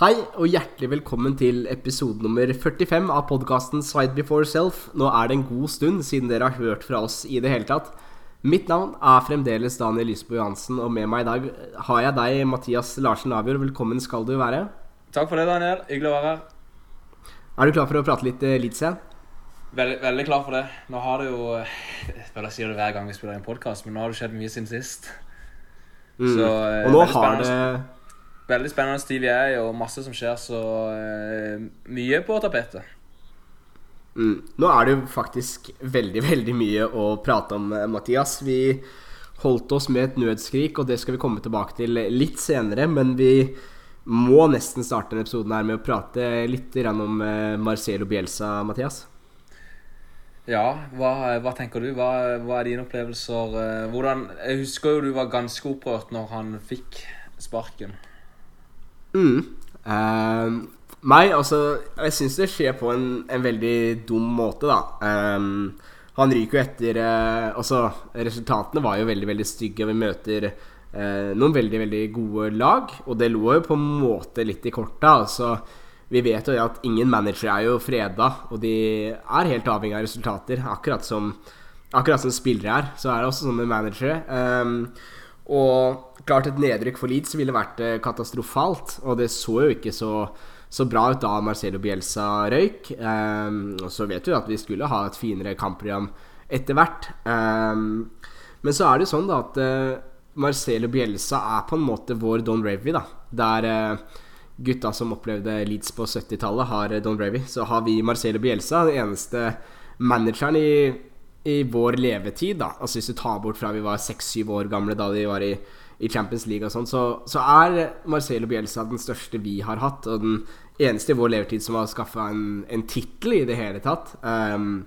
Hei og hjertelig velkommen til episode nummer 45 av podkasten Side Before Self. Nå er det en god stund siden dere har hørt fra oss i det hele tatt. Mitt navn er fremdeles Daniel Lysbo Johansen, og med meg i dag har jeg deg, Mathias Larsen Avjord. Velkommen skal du være. Takk for det, Daniel. Hyggelig å være her. Er du klar for å prate litt uh, Leeds igjen? Veldig, veldig klar for det. Nå har det jo Jeg føler jeg sier det hver gang vi spiller en podkast, men nå har det skjedd mye siden sist. Mm. Så, eh, og nå har det. Veldig spennende tid vi er i, og masse som skjer, så eh, mye på tapetet. mm. Nå er det jo faktisk veldig, veldig mye å prate om, eh, Mathias. Vi holdt oss med et nødskrik, og det skal vi komme tilbake til litt senere. Men vi må nesten starte denne episoden her med å prate litt om eh, Marcelo Bielsa, Mathias. Ja, hva, hva tenker du? Hva, hva er dine opplevelser? eh, Hvordan, jeg husker jo du var ganske opprørt når han fikk sparken. Mm. Uh, meg, altså Jeg syns det skjer på en, en veldig dum måte, da. Um, han ryker jo etter uh, Altså, resultatene var jo veldig, veldig stygge. Vi møter uh, noen veldig, veldig gode lag, og det lå jo på en måte litt i korta. Altså, vi vet jo at ingen manager er jo freda, og de er helt avhengig av resultater. Akkurat som, akkurat som spillere er, så er det også sånn med managere. Ehm, og klart et nedrykk for Leeds ville vært eh, katastrofalt, og det så jo ikke så, så bra ut da Marcelo Bielsa røyk. Um, og så vet vi at vi skulle ha et finere kampprogram etter hvert. Um, men så er det jo sånn da at uh, Marcelo Bielsa er på en måte vår Don Revy, da. Der uh, gutta som opplevde Leeds på 70-tallet, har Don Revy. Så har vi Marcelo Bielsa, den eneste manageren i i vår levetid, da, altså hvis du tar bort fra vi var seks-syv år gamle da de var i, i Champions League og sånn, så, så, er Marcelo Bielsa den største vi har hatt, og den eneste i vår levetid som har skaffa en, en tittel i det hele tatt. Um,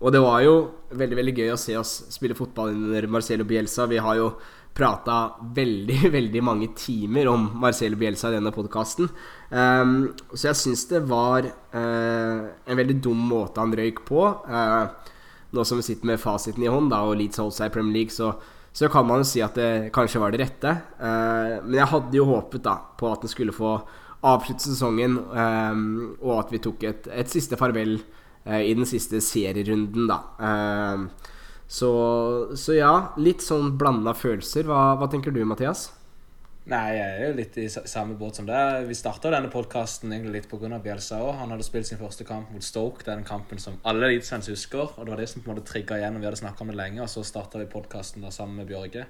og det var jo veldig veldig gøy å se oss spille fotball under Marcelo Bielsa. Vi har jo prata veldig veldig mange timer om Marcelo Bielsa i denne podkasten. Um, så jeg syns det var uh, en veldig dum måte han røyk på. Uh, nå som vi sitter med fasiten i hånd da, og Leeds holdt seg i Premier League, så, så, kan man jo si at det kanskje var det rette. Uh, men jeg hadde jo håpet da på at den skulle få avslutte sesongen, um, og at vi tok et, et siste farvel uh, i den siste serierunden, da. Uh, så, så, ja, litt sånn blanda følelser. Hva, hva tenker du, Mathias? Nei, jeg er jo litt i samme båt som deg. Vi starta denne podkasten litt pga. Bjelsa òg. Han hadde spilt sin første kamp mot Stoke. Den kampen som alle Leeds-fans husker. Og det var det som på en måte trigga igjen. Vi hadde snakka om det lenge, og så starta vi podkasten sammen med Bjørge.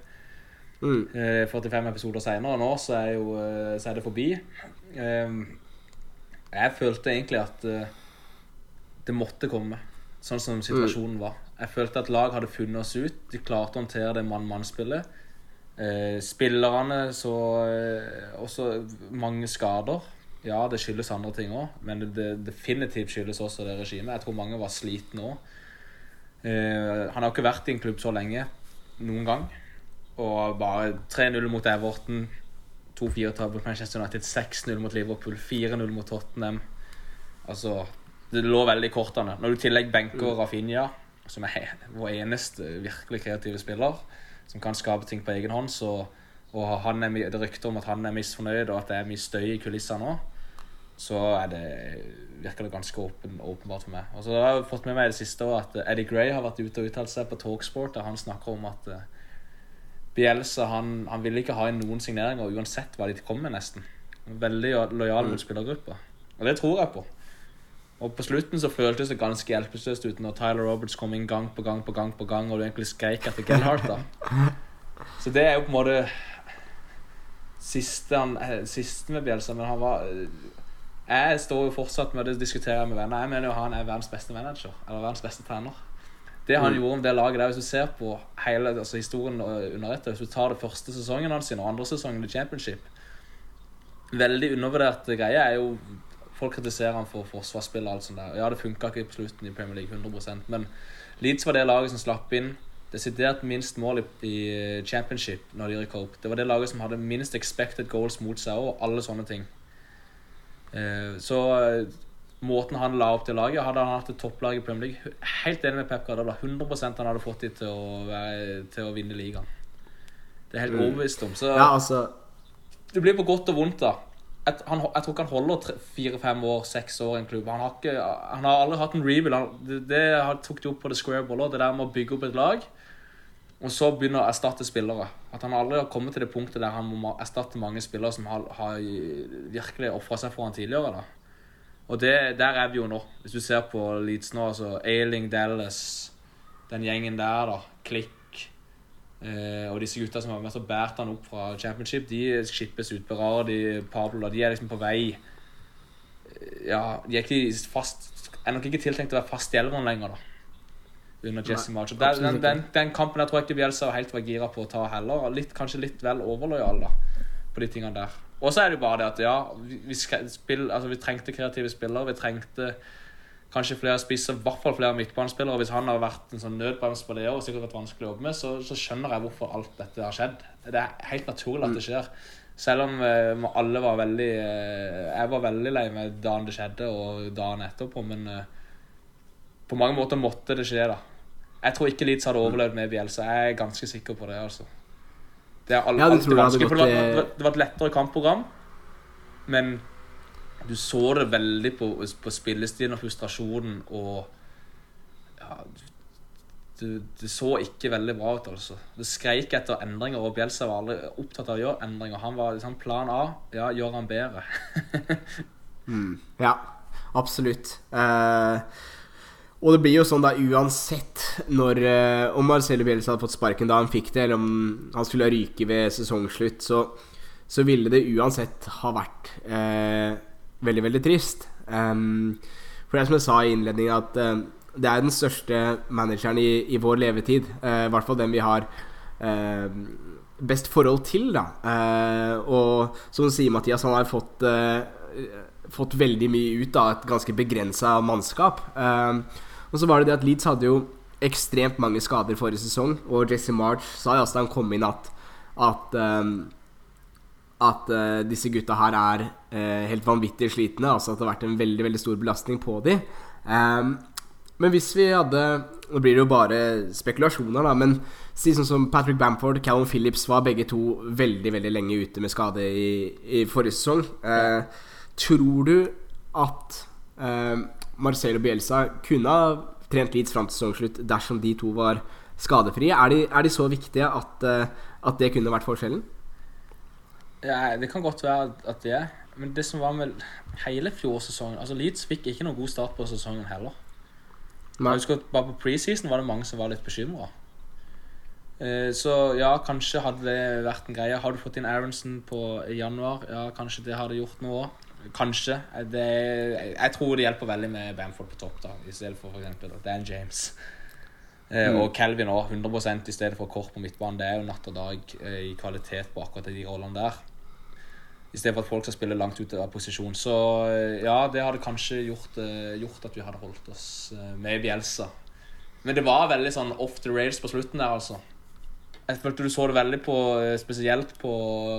Mm. Eh, 45 episoder seinere, nå så er, jo, så er det forbi. Eh, jeg følte egentlig at eh, det måtte komme, sånn som situasjonen var. Jeg følte at lag hadde funnet oss ut. De klarte å håndtere det mann-mann-spillet. Eh, spillerne så eh, også mange skader. Ja, det skyldes andre ting òg, men det, definitivt skyldes også det regimet. Jeg tror mange var slitne òg. Eh, han har ikke vært i en klubb så lenge noen gang. Og bare 3-0 mot Everton, 2-4-tap mot Manchester United, 6-0 mot Liverpool, 4-0 mot Tottenham. Altså, det lå veldig i kortene. Når du i tillegg benker Rafinha, som er vår eneste virkelig kreative spiller som kan skape ting på egen hånd. Så, og han er, det er rykter om at han er misfornøyd, og at det er mye støy i kulissene nå. Så er det, virker det ganske åpen, åpenbart for meg. Og så har jeg fått med meg i det siste at Eddie Gray har vært ute og uttalt seg på Talksport, der han snakker om at uh, Bielsa han, han ville ikke ha inn noen signeringer uansett hva de kom med, nesten. Veldig lojal mot spillergruppa. Og det tror jeg på. Og på slutten så føltes det ganske hjelpeløst ut når Tyler Roberts kom inn gang på gang på gang, på gang og du egentlig skreik etter Gellhardt. da. Så det er jo på en måte siste, han, siste med Bjelsa, men han var Jeg står jo fortsatt med å diskutere med venner. Jeg mener jo han er verdens beste manager, eller verdens beste trener. Det han mm. gjorde om det laget der, hvis du ser på hele altså historien under ett, hvis du tar det første sesongen hans og andre sesongen i Championship Veldig undervurderte greier er jo Folk kritiserer han for forsvarsspill og alt sånt der. Ja, det funka ikke på slutten i Premier League, 100% men Leeds var det laget som slapp inn desidert minst mål i, championship når de rykka opp. Det var det laget som hadde minst expected goals mot seg og alle sånne ting. Eh, så eh, måten han la opp til laget Hadde han hatt et topplag i Premier League Helt enig med Pep Guardiola. 100 han hadde fått dem til å, være, til å vinne ligaen. Det er helt overbevist om. Så Ja, altså det blir på godt og vondt, da. Et, han, jeg tror ikke han holder fire-fem år, seks år i en klubb. Han har, ikke, han har aldri hatt en rebuild. Han, det, det tok de opp på The Square Ball det der med å bygge opp et lag. Og så begynne å erstatte spillere. At han aldri har kommet til det punktet der han må erstatte mange spillere som har, har virkelig ofra seg for han tidligere. da. Og det, der er vi jo nå. Hvis du ser på Leeds nå, altså Ailing, Dallas, den gjengen der, da. Klikk. Eh, og disse gutta som har vært og båret han opp fra championship, de skippes ut. Berardi, Pablo, de er liksom på vei Eh, Ja, de er ikke fast Er nok ikke tiltenkt å være fast i elveren lenger, da. Under Jesse Nei, March. Den, den, den, kampen der tror jeg ikke Bjelsa helt var gira på å ta heller. Litt, kanskje litt vel overlojal, da, på de tingene der. Og så er det jo bare det at ja, vi, vi, skal spill, altså, vi trengte kreative spillere. Vi trengte kanskje flere spisser, i hvert fall flere midtbanespillere. Hvis han har vært en sånn nødbrems på det og sikkert vært vanskelig å jobbe med, så, så skjønner jeg hvorfor alt dette har skjedd. Det er helt naturlig at det skjer. Selv om eh, alle var veldig eh, Jeg var veldig lei meg dagen det skjedde, og dagen etterpå, men eh, på mange måter måtte det skje, da. Jeg tror ikke Leeds hadde overlevd med Bielsa. Jeg er ganske sikker på det. altså. Det er all, Ja, alltid vanskelig, det gått, det var- det var et lettere kampprogram, men du så det veldig på, på spillestilen og frustrasjonen og ja, det, så ikke veldig bra ut, altså. Det skreik etter endringer, og Bjelsa var aldri opptatt av å gjøre endringer. Han var liksom plan A. Ja, gjør han bedre. Ja, absolutt. Eh, og det blir jo sånn da uansett når eh, Om Marcelo Bielsa hadde fått sparken da han fikk det, eller om han skulle ryke ved sesongslutt, så, så ville det uansett ha vært eh, veldig, veldig trist. Um, for det er som jeg sa i innledningen, at uh, det er den største manageren i, i vår levetid. Uh, I hvert fall den vi har uh, best forhold til, da. Og som du sier, Mathias, han har fått fått veldig mye ut av et ganske begrensa mannskap. Og så var det det at Leeds hadde jo ekstremt mange skader forrige sesong, og Jesse March sa jo også da han kom inn at at, at uh, disse gutta her er uh, helt vanvittig slitne. Altså at det har vært en veldig veldig stor belastning på dem. Um, men hvis vi hadde Nå blir det jo bare spekulasjoner, da, men si sånn som Patrick Bamford, Callum Phillips var begge to veldig veldig lenge ute med skade i, i forrige sesong. Uh, tror du at eh, Marcelo Bielsa kunne ha trent Leeds fram til sesongslutt dersom de to var skadefrie? Er de, er de så viktige at, eh, at det kunne vært forskjellen? Ja, det kan godt være at det er. Men det som var med hele fjorårssesongen Altså Leeds fikk ikke noen god start på sesongen heller. Nei. Jeg husker at Bare på preseason var det mange som var litt bekymra. Så ja, kanskje hadde det vært en greie. Har du fått inn Aronsen på januar? Ja, kanskje det hadde gjort noe òg. Kanskje. Det, jeg tror det hjelper veldig med Bamford på topp, da, i stedet for f.eks. Dan James. Mm. Og Calvin òg, 100 i stedet for kort på midtbanen. Det er jo natt og dag eh, i kvalitet på akkurat de rollene der. I stedet for at folk skal spille langt ut av posisjon. Så eh, ja, det hadde kanskje gjort, eh, gjort at vi hadde holdt oss med med Bielsa. Men det var veldig sånn off the rails på slutten der, altså. Jeg følte du så det veldig på eh, spesielt på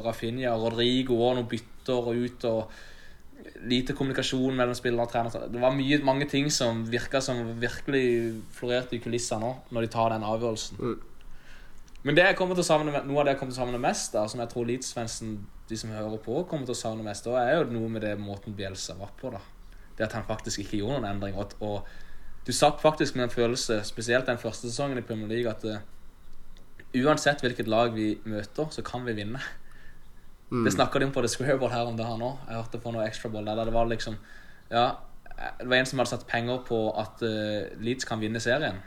Rafinha og Rodrigo og noen bytter og ut og lite kommunikasjon mellom spillere og trener. Det var mye, mange ting som virka som virkelig florerte i kulissene nå, når de tar den avgjørelsen. Men det jeg kommer til å savne, noe av det jeg kommer til å savne mest, da, som jeg tror Leeds-fansen, de som hører på, kommer til å savne mest, da, er jo noe med det måten Bielsa var på. da. Det at han faktisk ikke gjorde noen endring. Og, og du satt faktisk med en følelse, spesielt den første sesongen i Premier League, at uh, uansett hvilket lag vi møter, så kan vi vinne. Det snakka de om på The Squareball her om det her nå. Jeg hørte på noe extraball der. der det var liksom Ja, det var en som hadde satt penger på at uh, Leeds kan vinne serien.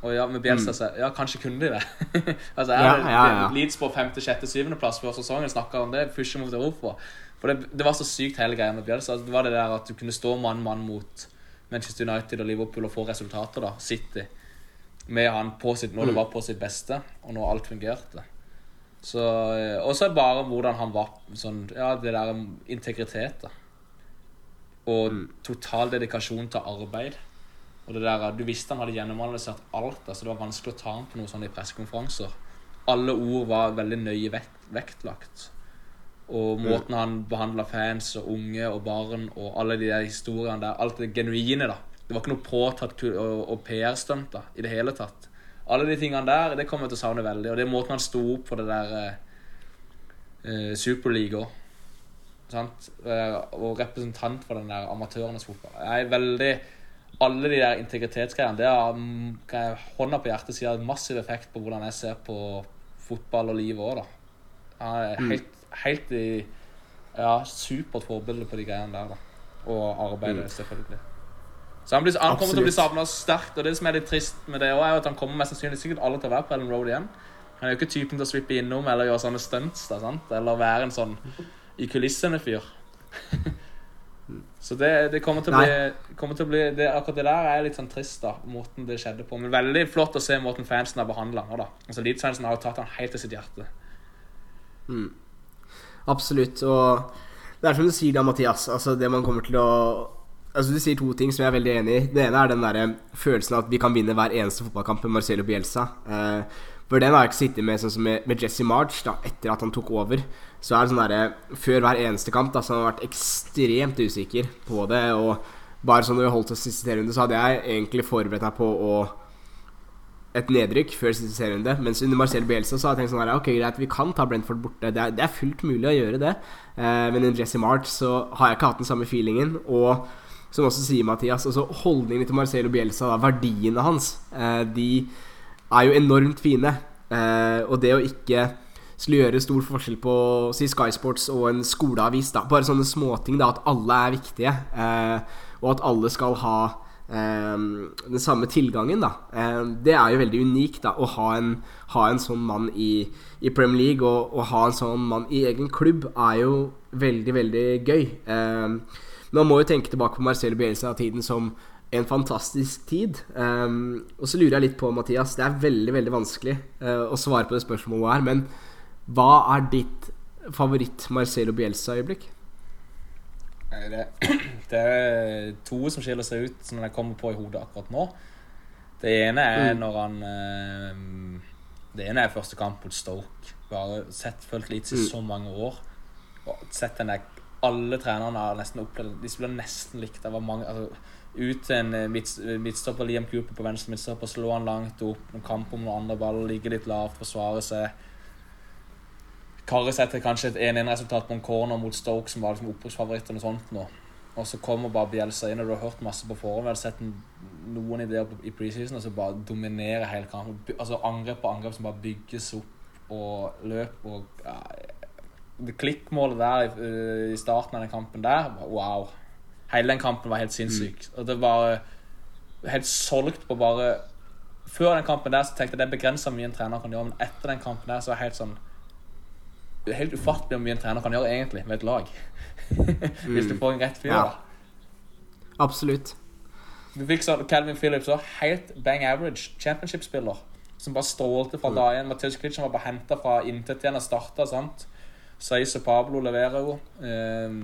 Og ja, med Bielsa så, Ja, kanskje kunne de det. altså, jeg Ja, ja, ja. Leeds på femte, sjette, syvende plass før sesongen snakka om det. Mot Europa. For det, det var så sykt hele greia med Bielsa. Altså, det var det der at du kunne stå mann mann mot Manchester United og Liverpool og få resultater, da. City. Med han på sitt, når det var på sitt beste, og når alt fungerte. Så, eh, og så bare hvordan han var sånn, Ja, det der integritet, da. Og total dedikasjon til arbeid. Og det der, Du visste han hadde gjennomanalysert alt. altså Det var vanskelig å ta ham på noe sånn i pressekonferanser. Alle ord var veldig nøye vekt, vektlagt. Og måten han behandla fans og unge og barn og alle de der historiene der. Alt det genuine, da. Det var ikke noe påtatt og, og PR-stunt da, i det hele tatt. Alle de tingene der det kommer jeg til å savne veldig. Og det er måten han sto opp for det der eh, uh, Superliga òg. Og representant for den der amatørenes fotball. Jeg er veldig Alle de der integritetsgreiene Det har kan jeg hånda på hjertet si har massiv effekt på hvordan jeg ser på fotball og livet òg, da. Han er helt, helt i Ja, supert forbilde på de greiene der, da. Og arbeidet, mm. selvfølgelig. Så han, blir, han kommer til å bli savna sterkt. Og det som er litt trist med det òg, er at han kommer mest sannsynlig sikkert alle til å være på Ellen Road igjen. Han er jo ikke typen til å svippe innom eller gjøre sånne stunts. Da, sant? Eller være en sånn i kulissene-fyr. Så det, det, kommer til bli, kommer til å bli det, Akkurat det der er litt sånn trist, da, måten det skjedde på. Men veldig flott å se måten fansen har behandla nå, da. Altså, Leeds-fansen har jo tatt han helt til sitt hjerte. Mm. Absolutt. Og det er som du sier da, Mathias. Altså, det man kommer til å Altså Du sier to ting som jeg er veldig enig i. Det ene er den der følelsen av at vi kan vinne hver eneste fotballkamp med Marcelo Bielsa. Eh, for den har jeg ikke sittet med sånn som med, med Jesse March da, etter at han tok over. Så er det sånn derre Før hver eneste kamp da, så har han vært ekstremt usikker på det. Og bare sånn når vi holdt oss siste serierunde, så hadde jeg egentlig forberedt meg på å et nedrykk før siste serierunde. Mens under Marcel Bielsa så har jeg tenkt sånn her, ok greit, vi kan ta Brentford borte. Det er, det er fullt mulig å gjøre det. Eh, men under Jesse March så har jeg ikke hatt den samme feelingen. Og som også sier Mathias, altså holdningen til Marcelo Bielsa, da, verdiene hans, eh, de er jo enormt fine. Eh, og det å ikke skulle gjøre stor forskjell på si Sky Sports og en skoleavis, da. bare sånne småting, da, at alle er viktige, eh, og at alle skal ha eh, den samme tilgangen, da. Eh, det er jo veldig unikt, da, å ha en, ha en sånn mann i, i Premier League, og å ha en sånn mann i egen klubb er jo veldig, veldig gøy. Eh, man må jo tenke tilbake på Marcelo Bielsa-tiden som en fantastisk tid. Um, og så lurer jeg litt på, Mathias, det er veldig veldig vanskelig uh, å svare på det spørsmålet her, men hva er ditt favoritt Marcelo Bielsa-øyeblikk? Det, det, er to som skiller seg ut, som jeg kommer på i hodet akkurat nå. Det ene er mm. når han uh, Det ene er første kamp mot Stoke. Bare sett, fulgt litt i mm. så mange år. Og sett den der Alle trenerne har nesten opplevd De spiller nesten likt. Det var mange altså, ut til en eh, eh, midtstopper Liam Cooper på venstre midtstopper, slå han langt opp, en kamp om noen andre baller, ligge litt lavt, forsvare seg. Karre seg til kanskje et 1-1-resultat på en corner mot Stoke, som var liksom opprykksfavoritt og sånt nå. Og så kommer bare Bjelsa inn, og du har hørt masse på forhånd. Vi hadde sett noen ideer i preseason, og så bare dominerer hele kampen. Altså Angrep på angrep som bare bygges opp og løp og ja, Det klikkmålet der i, i starten av den kampen der, wow. Hele den kampen var helt sinnssyk. Mm. Og det var eh, helt solgt på bare Før den kampen der så tenkte jeg det er begrensa mye en trener kan gjøre, men etter den kampen der så er det helt sånn Det er helt ufattelig hvor mye en trener kan gjøre egentlig med et lag. Hvis du får en rett fyr. Ja. Absolutt. Du fikk sånn Calvin Phillips òg. Helt bang average championship-spiller. Som bare strålte fra mm. dag én. Matheus Klitsch var bare henta fra intet igjen og starta. Saiz og Pablo leverer jo. Um,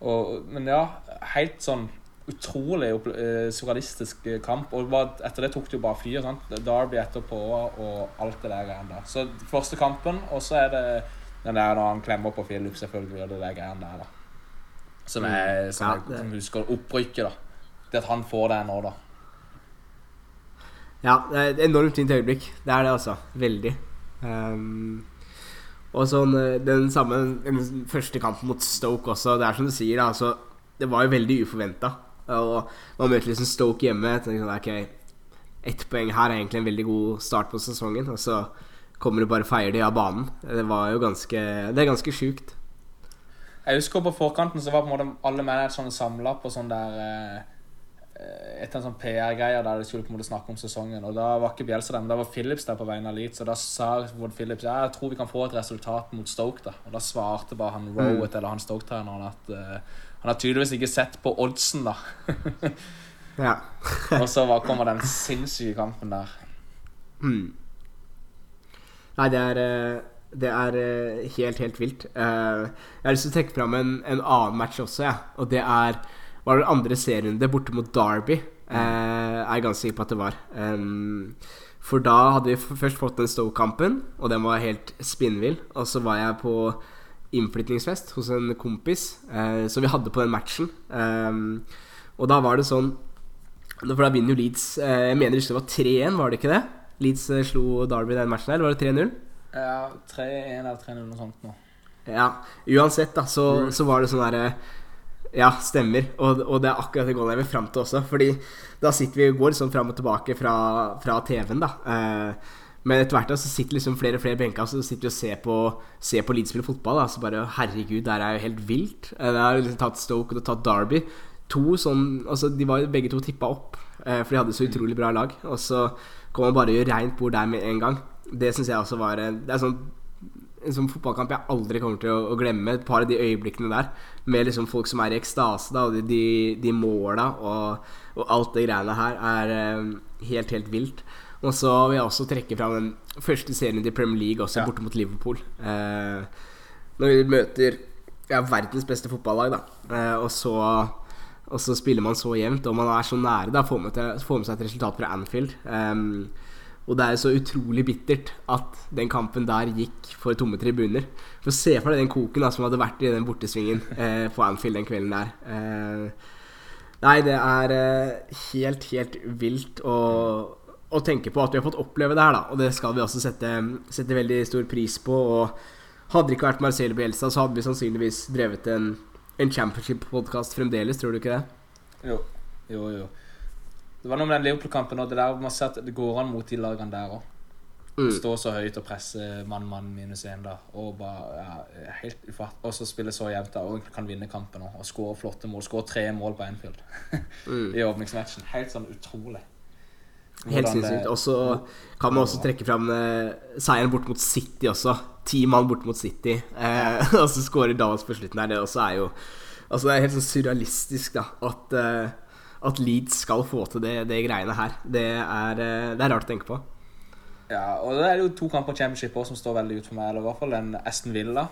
og, men ja, helt sånn utrolig uh, surrealistisk eh, kamp. Og etter det tok det jo bare fyr. Sant? Derby etterpå og alt det der greiene der. Så første kampen, og så er det den der når han klemmer på Philip, selvfølgelig, og det der greiene der, da. Som jeg, som, ja, det... som husker opprykket, da. Det at han får det nå, da. Ja, det er et enormt fint øyeblikk. Det er det, altså. Veldig. Um, og sånn, eh, den samme den første kampen mot Stoke også. Det er som du sier, altså, det var jo veldig uforventa. Og man møter liksom Stoke hjemme. Sånn, ok, Ett poeng her er egentlig en veldig god start på sesongen. Og så kommer du bare feier de av banen. Det var jo ganske Det er ganske sjukt. Jeg husker på forkanten så var på en måte alle managerne samla på sånn der et Eh, etter en sånn PR-greier der de skulle på en måte snakke om sesongen. Og Da var ikke Bjelsa der, men da var Phillips der på vegne av Leeds. Og da sa Wood Phillips ja, jeg tror vi kan få et resultat mot Stoke. da Og da svarte bare han Rowett, mm. eller han Stoke-treneren, at uh, han har tydeligvis ikke sett på oddsen, da. ja. og så var, kommer den sinnssyke kampen der. Mm. Nei, det er uh, det er helt, helt vilt. jeg har lyst til å trekke fram en, en annen match også, ja. og det er var det andre serierunde borte mot Derby. Jeg er ganske sikker på at det var. Um, for da hadde vi først fått den Stoke-kampen, og den var helt spinnvill. Og så var jeg på innflytningsfest hos en kompis eh, som vi hadde på den matchen. Um, og da var det sånn For da vinner jo Leeds eh, Jeg mener det var 3-1, var det ikke det? Leeds eh, slo Derby den matchen, eller var det 3-0? Ja, 3-1 eller 3-0, noe sånt nå. Ja, uansett, da, så, så var det sånn derre Ja, stemmer. Og, og, det er akkurat det goalet jeg vil fram til også. Fordi da sitter vi og går sånn fram og tilbake fra, fra TV-en, da. Eh, men etter hvert da, så sitter liksom flere og flere benker Så sitter vi og ser på, ser på Leeds spille fotball. Da. Så bare Herregud, det er jo helt vilt. Eh, det har liksom tatt Stoke og det har tatt Derby. To sånn Altså, de var begge to tippa opp, eh, for de hadde så utrolig bra lag. Og så kom man bare gjøre reint bord der med en gang. Det syns jeg også var Det er sånn en sånn fotballkamp jeg aldri kommer til å, å, glemme. Et par av de øyeblikkene der med liksom folk som er i ekstase, da, og de, de, de måla og, og, alt det greiene her er helt, helt vilt. Og så vil jeg også trekke fram den første serien til Premier League, også ja. borte mot Liverpool. Eh, når vi møter ja, verdens beste fotballag, da, eh, og, så, og så spiller man så jevnt, og man er så nære, da, får med, får med seg et resultat fra Anfield. Um, og det er så utrolig bittert at den kampen der gikk for tomme tribuner. For se for deg den koken da, som hadde vært i den bortesvingen eh, på Anfield den kvelden der. Eh, nei, det er eh, helt, helt vilt å, å, tenke på at vi har fått oppleve det her, da. Og det skal vi også sette, sette veldig stor pris på. Og hadde det ikke vært Marcelo Bielsa, så hadde vi sannsynligvis drevet en, en championship-podkast fremdeles, tror du ikke det? Jo, jo, jo. Det var noe med den Liverpool-kampen og det der man ser at det går an mot de lagene der òg. Mm. Stå så høyt og presse mann-mann minus én da, og bare ja, helt ufatt. Og så spille så jevnt da, og kan vinne kampen og skåre flotte mål. Skåre tre mål på Anfield mm. i åpningsmatchen. Helt sånn utrolig. Helt sinnssykt. Og så kan man også trekke fram eh, seieren bort mot City også. Ti mann bort mot City. Eh, og så skårer Dallas på slutten her. Det også er jo Altså Det er helt sånn surrealistisk da at eh, at Leeds skal få til det, det greiene her. Det er, eh, det er, rart å tenke på. Ja, og det er jo to kamper championship også, som står veldig ut for meg. Eller i hvert fall en Aston Villa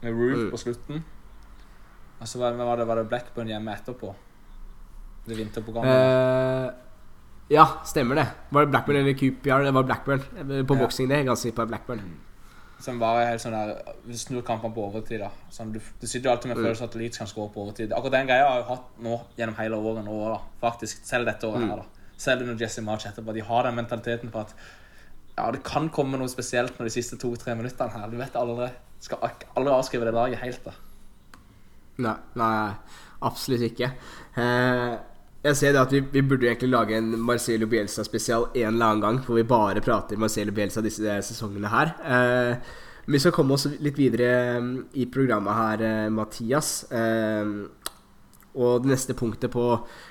med Roof mm. på slutten. Og så var, det, var, det Blackburn hjemme etterpå. Det vinterprogrammet. Uh, ja, stemmer det. Var det Blackburn eller Coopyard? Det var Blackburn på ja. boksing. det, ganske på Blackburn. Mm. Som bare helt sånn der Snur kampene på overtid. da sånn, du, du, sitter jo alltid med mm. følelsen at Leeds kan skåre på overtid. Akkurat den greia har jeg hatt nå gjennom hele året nå, da faktisk. Selv dette året mm. her. da Selv under Jesse March etterpå. De har den mentaliteten på at ja, det kan komme noe spesielt når de siste to-tre minuttene her. Du vet aldri. Skal aldri avskrive det laget helt, da. Nei, nei absolutt ikke. Eh, jeg ser det at vi, vi, burde egentlig lage en Marcelo Bielsa-spesial en eller annen gang, hvor vi bare prater Marcelo Bielsa disse sesongene her. Eh, vi skal komme oss litt videre mm, i programmet her, eh, Mathias. Eh, og det neste punktet på,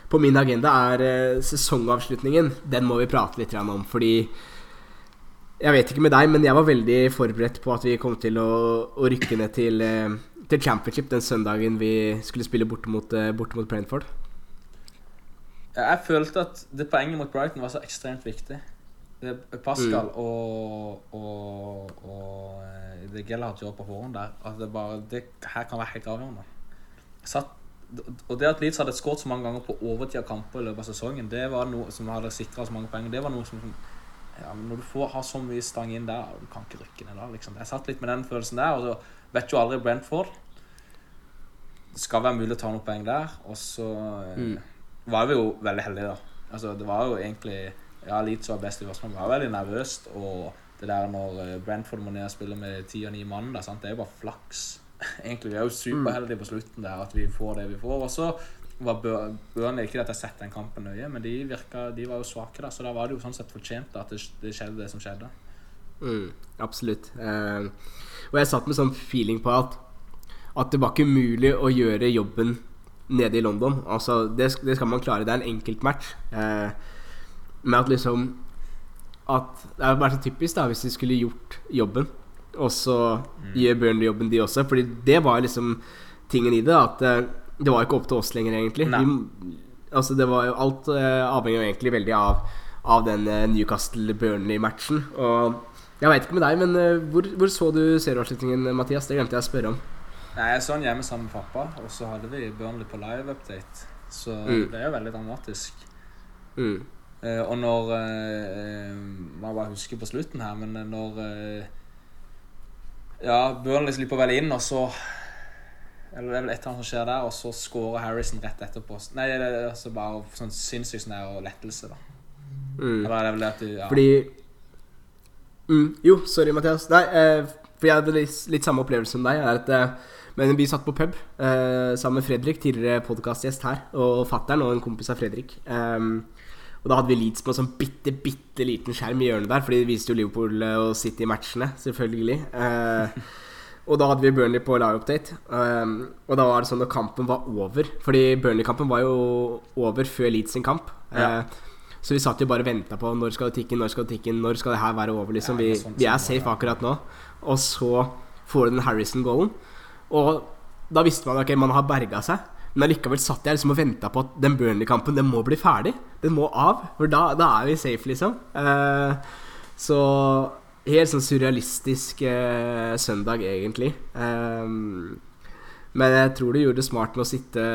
på min agenda er eh, sesongavslutningen. Den må vi prate litt om, fordi jeg vet ikke med deg, men jeg var veldig forberedt på at vi kom til å, å rykke ned til, eh, til championship den søndagen vi skulle spille borte mot, eh, borte. Jeg følte at det poenget mot Brighton var så ekstremt viktig. Pascal mm. og, og, og eh, det Gellert gjør på forhånd der, at det bare Det her kan være helt avgjørende. Satt, og det at Leeds hadde skåret så mange ganger på overtid av kamper i løpet av sesongen, det var noe som hadde sikra så mange poeng. Det var noe som ja, Når du får ha så mye stang inn der, du kan ikke rykke ned da. Liksom. Jeg satt litt med den følelsen der, og så vet jo aldri Brentford. Det skal være mulig å ta noen poeng der, og så eh, mm var vi jo veldig heldige, da. Altså, det var jo egentlig Ja, Leeds var best i første omgang. Var veldig nervøst. Og det der når eh, Brentford må ned og spille med ti og ni mann, da, sant? det er jo bare flaks. Egentlig, Vi er jo superheldige på slutten der at vi får det vi får. Og så var Burnley Ikke at jeg sett den kampen nøye, men de, virka, de var jo svake, da. Så da var det jo sånn sett fortjent da, at det, det skjedde, det som skjedde. Mm, absolutt. Uh, og jeg satt med sånn feeling på at at det var ikke mulig å gjøre jobben nede i London. Altså, det, det, skal man klare. Det er en enkeltmatch. Eh, med at liksom At Det hadde vært så typisk da hvis de skulle gjort jobben, og så mm. gjør Burnley jobben, de også. Fordi det var liksom tingen i det. At eh, det var ikke opp til oss lenger, egentlig. Vi, altså, det var jo alt eh, avhengig jo egentlig veldig av, av den eh, Newcastle-Burnley-matchen. Og jeg veit ikke med deg, men eh, hvor, hvor så du serieavslutningen, Mathias? Det glemte jeg å spørre om. Nei, Jeg så den hjemme sammen med pappa, og så hadde vi Burnley på live-update. Så mm. det er jo veldig dramatisk. Mm. Eh, og når eh, Man bare husker på slutten her, men når eh, Ja, Burnley slipper vel inn, og så Eller det er vel et eller annet som skjer der, og så scorer Harrison rett etterpå. Nei, det er altså bare sånn sinnssykt sånn lettelse, da. Mm. Eller er det vel det at du ja. Fordi mm, Jo, sorry, Mathias. Nei, eh, For jeg hadde litt, litt samme opplevelse som deg. Er at, eh, men vi satt på pub eh, sammen med Fredrik, tidligere podkastgjest her, og fattern og en kompis av Fredrik. Um, og da hadde vi Leeds på en sånn bitte, bitte liten skjerm i hjørnet der, fordi det viste jo Liverpool og City-matchene, selvfølgelig. Uh, og da hadde vi Burnley på live-update. Um, og da var det sånn når kampen var over Fordi Burnley-kampen var jo over før Leeds sin kamp. Ja. Uh, så vi satt jo bare og venta på når skal det tikke inn, når skal det tikke inn, når skal det her være over, liksom. Vi, sånn vi er safe akkurat nå. Og så får du den Harrison-goalen. Og da visste man at okay, man har berga seg. Men allikevel satt jeg liksom og venta på at den Burnley-kampen Den må bli ferdig. Den må av. For da, da er vi safe, liksom. Eh, så helt sånn surrealistisk eh, søndag, egentlig. Eh, men jeg tror du gjorde det smart med å sitte,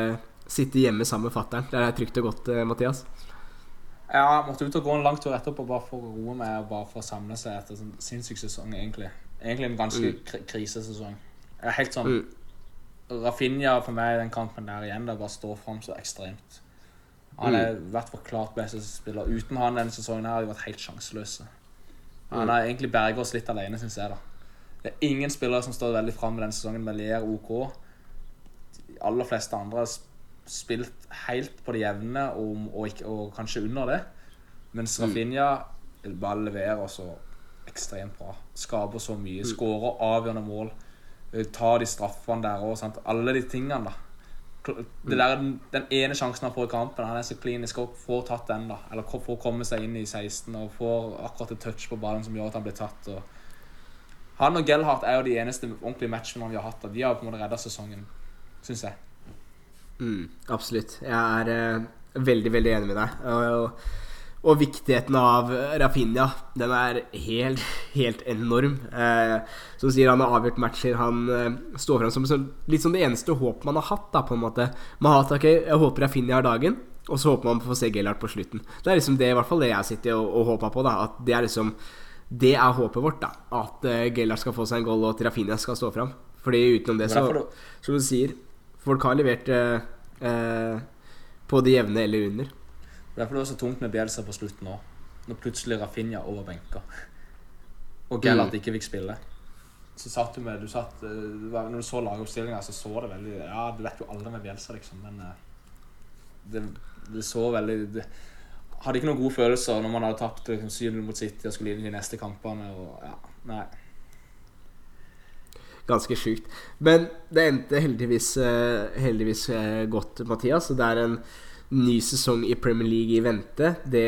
sitte hjemme sammen med fatter'n. Det er trygt og godt, uh, Mathias. Ja, jeg måtte ut og gå en lang tur etterpå bare for å roe meg og bare for å samle seg etter en sånn sinnssyk sesong, egentlig. Egentlig en ganske mm. krisesesong. Er helt sånn mm. Rafinha for meg i den kampen der igjen det bare står fram så ekstremt. Han har mm. vært klart beste spiller. Uten han denne sesongen her har de vært helt sjanseløse. Han har egentlig berget oss litt alene, syns jeg. da Det er ingen spillere som står veldig fram denne sesongen. Melier OK. De aller fleste andre har spilt helt på det jevne og, og, og, kanskje under det. Mens mm. Rafinha bare leverer så ekstremt bra. Skaper så mye. Skårer avgjørende mål. Eh, ta de straffene der òg. Alle de tingene, da. Det der, den ene sjansen han får i kampen, han er så klinisk og får tatt den. da Eller får komme seg inn i 16 og får akkurat et touch på ballen som gjør at han blir tatt. Og han og Gellhardt er jo de eneste ordentlige matchene vi har hatt. Da. de har på en måte redda sesongen, syns jeg. Mm, absolutt. Jeg er uh, veldig, veldig enig med deg. Og, og viktigheten av Rafinha, den er helt, helt enorm. Eh, som sier Han har avgjort matcher. Han eh, står fram som litt som det eneste håpet man har hatt. da på en måte Man har hatt, ok, Jeg håper Rafinha har dagen, og så håper man på å få se Gellert på slutten. Det er liksom det i hvert fall det jeg sitter og, og håper på. da At Det er liksom Det er håpet vårt. da At uh, Gellert skal få seg en goal, og at Rafinha skal stå fram. Fordi utenom det, så Som du sier, folk har levert eh, uh, på det jevne eller under. Derfor det var så tungt med Bielsa på slutten òg. Når plutselig Rafinha overbenka. Og Gellert mm. ikke fikk spille. Så satt du med du satt, eh, Når du så lagoppstillinga, så så det veldig Ja, du vet jo aldri med Bielsa, liksom, men eh, det, det så veldig det, Hadde ikke noen gode følelser når man hadde tapt liksom, 7 mot City og skulle inn i de neste kampene. Og, ja, nei. Ganske sjukt. Men det endte heldigvis, eh, heldigvis godt, Mathias. Det er en ny sesong i Premier League i vente, det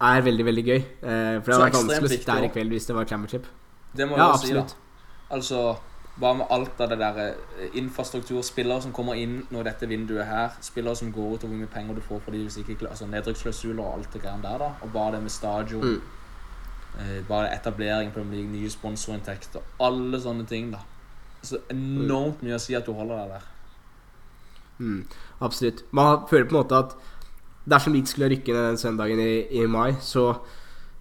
er veldig, veldig gøy. Eh, for det hadde vært vanskelig å sitte her i kveld hvis det var championship. Det må ja, si, da. Altså, bare med alt av det der eh, infrastruktur, spillere som kommer inn når dette vinduet her, spillere som går ut, og hvor mye penger du får for de hvis ikke altså nedrykksklausuler og alt det greiene der, da. Og bare det med stadion. Mm. Eh, bare etablering på Premier League, nye sponsorinntekter, alle sånne ting, da. Så enormt mye å si at du holder deg der. Mm, absolutt. Man føler på en måte at dersom Leeds skulle rykke ned den søndagen i, i mai, så,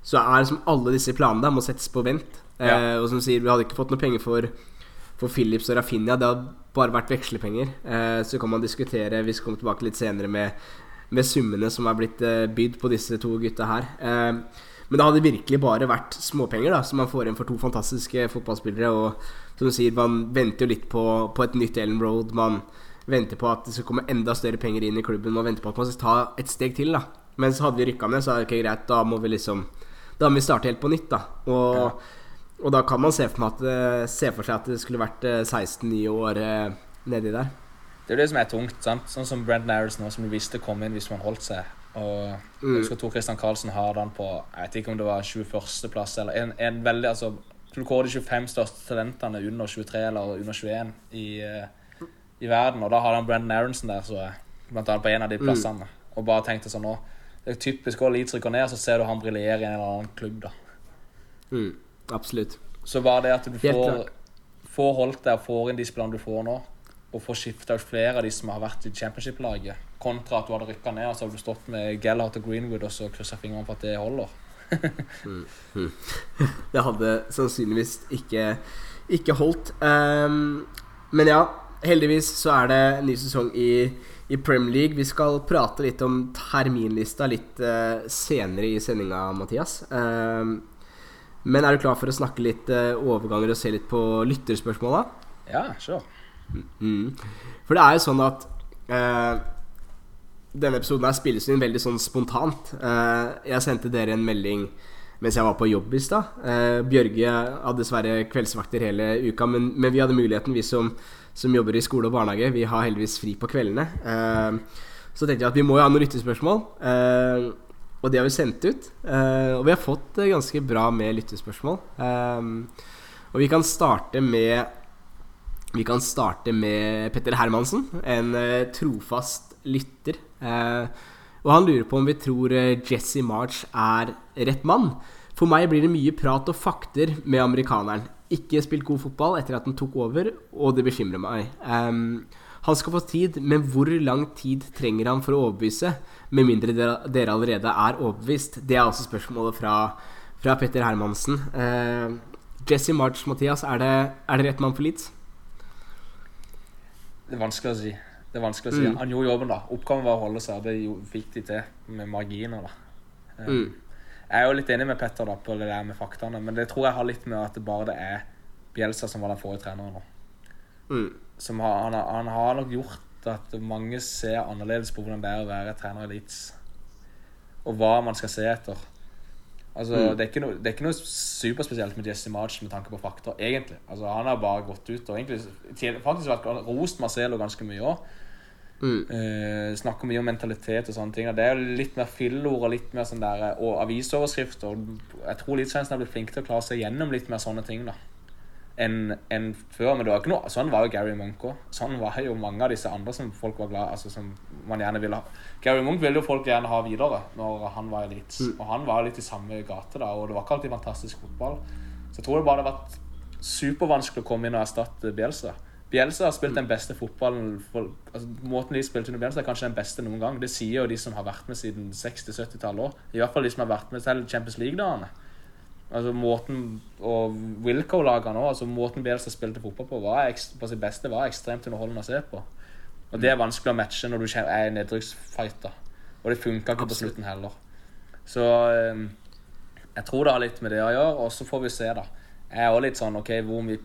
så er liksom alle disse planene der må settes på vent. Ja. Eh, og som sier, vi hadde ikke fått noe penger for, for Philips og Rafinha. Det hadde bare vært vekslepenger. Eh, så kan man diskutere, vi skal komme tilbake litt senere, med, med summene som er blitt eh, bydd på disse to gutta her. Eh, men det hadde virkelig bare vært småpenger da som man får inn for to fantastiske fotballspillere. Og som du sier, man venter jo litt på, på et nytt Ellen Road. Man venter på at det skal komme enda større penger inn i klubben og venter på at man skal ta et steg til. da Men så hadde vi rykka ned, så er det ikke greit. Da må vi liksom Da må vi starte helt på nytt. da Og, ja. og da kan man se for, at, eh, se for, seg at det skulle vært 16-9 år eh, nedi der. Det er det som er tungt. sant? Sånn som Brendan Harris nå, som du visste kom inn hvis man holdt seg. Og mm. jeg husker Tor Christian Karlsen har den på Jeg vet ikke om det var 21.-plass eller en, en veldig altså Du kårer de 25 største talentene under 23 eller under 21 i uh, i verden. Og da hadde han Brendan Aronson der, så blant annet på en av de mm. plassene. Mm. Og bare tenkte sånn nå Det er typisk å Leeds rykker ned, så ser du han briljere i en eller annen klubb, da. Mm. Absolutt. Så bare det at du får, får holdt deg og får inn de spillerne du får nå, og får skifta ut flere av de som har vært i championship-laget, kontra at du hadde rykka ned, og så hadde du stått med Gellhart og Greenwood og så kryssa fingrene for at det holder. mm. Mm. Det hadde sannsynligvis ikke, ikke holdt. Um, men ja, heldigvis så er det en ny sesong i, i, Premier League. Vi skal prate litt om terminlista litt uh, senere i sendinga, Mathias. Uh, Men er du klar for å snakke litt uh, overganger og se litt på lytterspørsmåla? Ja, sure. Mm. For det er jo sånn at uh, denne episoden her spilles inn veldig sånn spontant. Jeg sendte dere en melding mens jeg var på jobb i stad. Bjørge hadde dessverre kveldsvakter hele uka, men, men, vi hadde muligheten, vi som, som, jobber i skole og barnehage. Vi har heldigvis fri på kveldene. så tenkte jeg at vi må jo ha noen lyttespørsmål. Og det har vi sendt ut. Uh, og vi har fått ganske bra med lyttespørsmål. Og vi kan starte med Vi kan starte med Petter Hermansen, en trofast lytter. og han lurer på om vi tror Jesse March er rett mann. For meg blir det mye prat og fakter med amerikaneren. Ikke spilt god fotball etter at han tok over, og det bekymrer meg. Um, han skal få tid, men hvor lang tid trenger han for å overbevise? Med mindre dere allerede er overbevist. Det er altså spørsmålet fra, fra Petter Hermansen. Uh, Jesse March, Mathias, er det, er det rett mann for Leeds? Det er vanskelig å si. Det er vanskelig å si. Mm. Han gjorde jobben, da. Oppgaven var å holde seg, og det fikk de til med marginer. da. Um, mm. Jeg er jo litt enig med Petter da, på det der med faktaene, men det tror jeg har litt med at det bare det er Bjelsa som var den forrige treneren nå. Mm som har, han, han, har nok gjort at mange ser annerledes på hvordan det er å være trener i Leeds. Og hva man skal se etter. Altså, mm. det, er noe, det er ikke noe superspesielt med Jesse March med tanke på fakta, egentlig. Altså, han har bare gått ut og egentlig faktisk vært rost Marcelo ganske mye òg. Mm. Eh, snakker mye om mentalitet og sånne ting. Og det er jo litt mer fyllord og litt mer sånn der Og avisoverskrifter. Og jeg tror Leeds-fansen har blitt flinke til å klare seg gjennom litt mer sånne ting. da enn en før. Men det var ikke noe, sånn var jo Gary Munch òg. Sånn var jo mange av disse andre som folk var glad altså som man gjerne ville ha. Gary Munch ville jo folk gjerne ha videre når han var elite Mm. Og han var litt i samme gate da, og det var ikke alltid fantastisk fotball. Så jeg tror det bare hadde vært supervanskelig å komme inn og erstatte Bielsa. Bielsa har spilt den beste fotballen for, altså, Måten de spilte under Bielsa, er kanskje den beste noen gang. Det sier jo de som har vært med siden 60-70-tallet òg. I hvert fall de som har vært med til Champions League-dagene. Altså måten Og Wilco-lagene òg, altså måten Bielsa spilte fotball på, var på sitt beste var ekstremt underholdende å se på. Og det er vanskelig å matche når du er i nedrykksfight. Og det funka ikke på slutten heller. Så um, jeg tror det har litt med det å gjøre, og så får vi se, da. Jeg er også litt sånn OK, hvor mye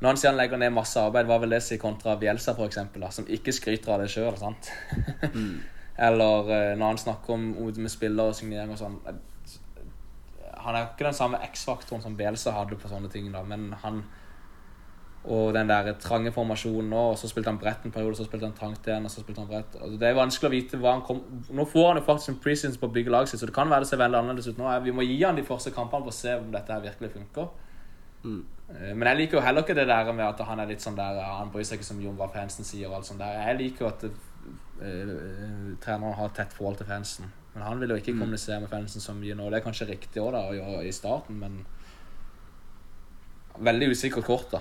Når han sier han legger ned masse arbeid, hva vil det si kontra Bielsa, for eksempel, som ikke skryter av det sjøl, mm. Eller uh, når han snakker om med spillere og signering og sånn han er ikke den samme X-faktoren som Bielsa hadde på sånne ting, da, men han og den der trange formasjonen nå, og så spilte han bredt en periode, så spilte han trangt igjen, og så spilte han bredt. Altså, det er vanskelig å vite hva han kom Nå får han jo faktisk en preseason på å bygge laget sitt, så det kan være det ser veldig annerledes ut nå. Vi må gi han de første kampene for å se om dette her virkelig funker. Mm. Eh, men jeg liker jo heller ikke det der med at han er litt sånn der Han bryr seg ikke som Jon hva fansen sier og alt sånt der. Jeg liker jo at uh, treneren har tett forhold til fansen. Men han vil jo ikke mm. kommunisere med fansen så mye nå. Det er kanskje riktig også da, å gjøre i starten, men Veldig usikkert kort, da.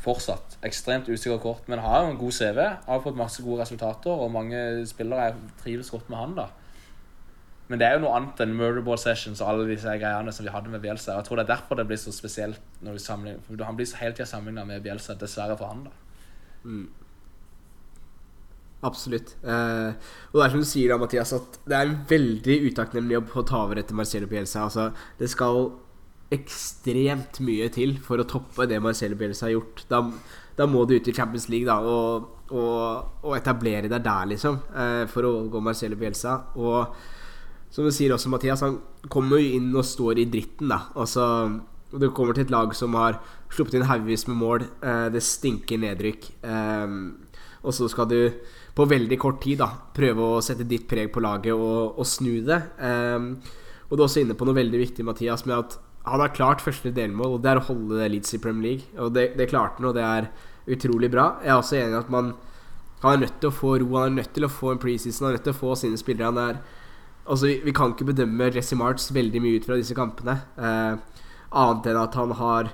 Fortsatt. Ekstremt usikkert kort. Men har jo en god CV. Har fått masse gode resultater, og mange spillere trives godt med han, da. Men det er jo noe annet enn Murderball Sessions og alle disse greiene som vi hadde med Bielsa. Jeg tror det er derfor det blir så spesielt når sammenligner For han blir så hele tida sammenligna med Bielsa, dessverre for han, da. Mm. Absolutt. Eh, og det er som du sier da, Mathias, at det er en veldig utakknemlig jobb å ta over etter Marcelo Bielsa. Altså, det skal ekstremt mye til for å toppe det Marcelo Bielsa har gjort. Da, da må du ut i Champions League da, og, og, og etablere deg der, liksom, eh, for å overgå Marcelo Bielsa. Og som du sier også, Mathias, han kommer jo inn og står i dritten, da. Altså, du kommer til et lag som har sluppet inn haugevis med mål. Eh, det stinker nedrykk. Eh, og så skal du på veldig kort tid da prøve å sette ditt preg på laget og, og snu det. Um, og du er også inne på noe veldig viktig, Mathias, med at han har klart første delmål, og det er å holde Leeds i Premier League. Og det, det klarte han, og det er utrolig bra. Jeg er også enig i at man han er nødt til å få ro, han er nødt til å få en preseason, han er nødt til å få sine spillere. Han er, altså, vi kan ikke bedømme Jesse March veldig mye ut fra disse kampene, eh, annet enn at han har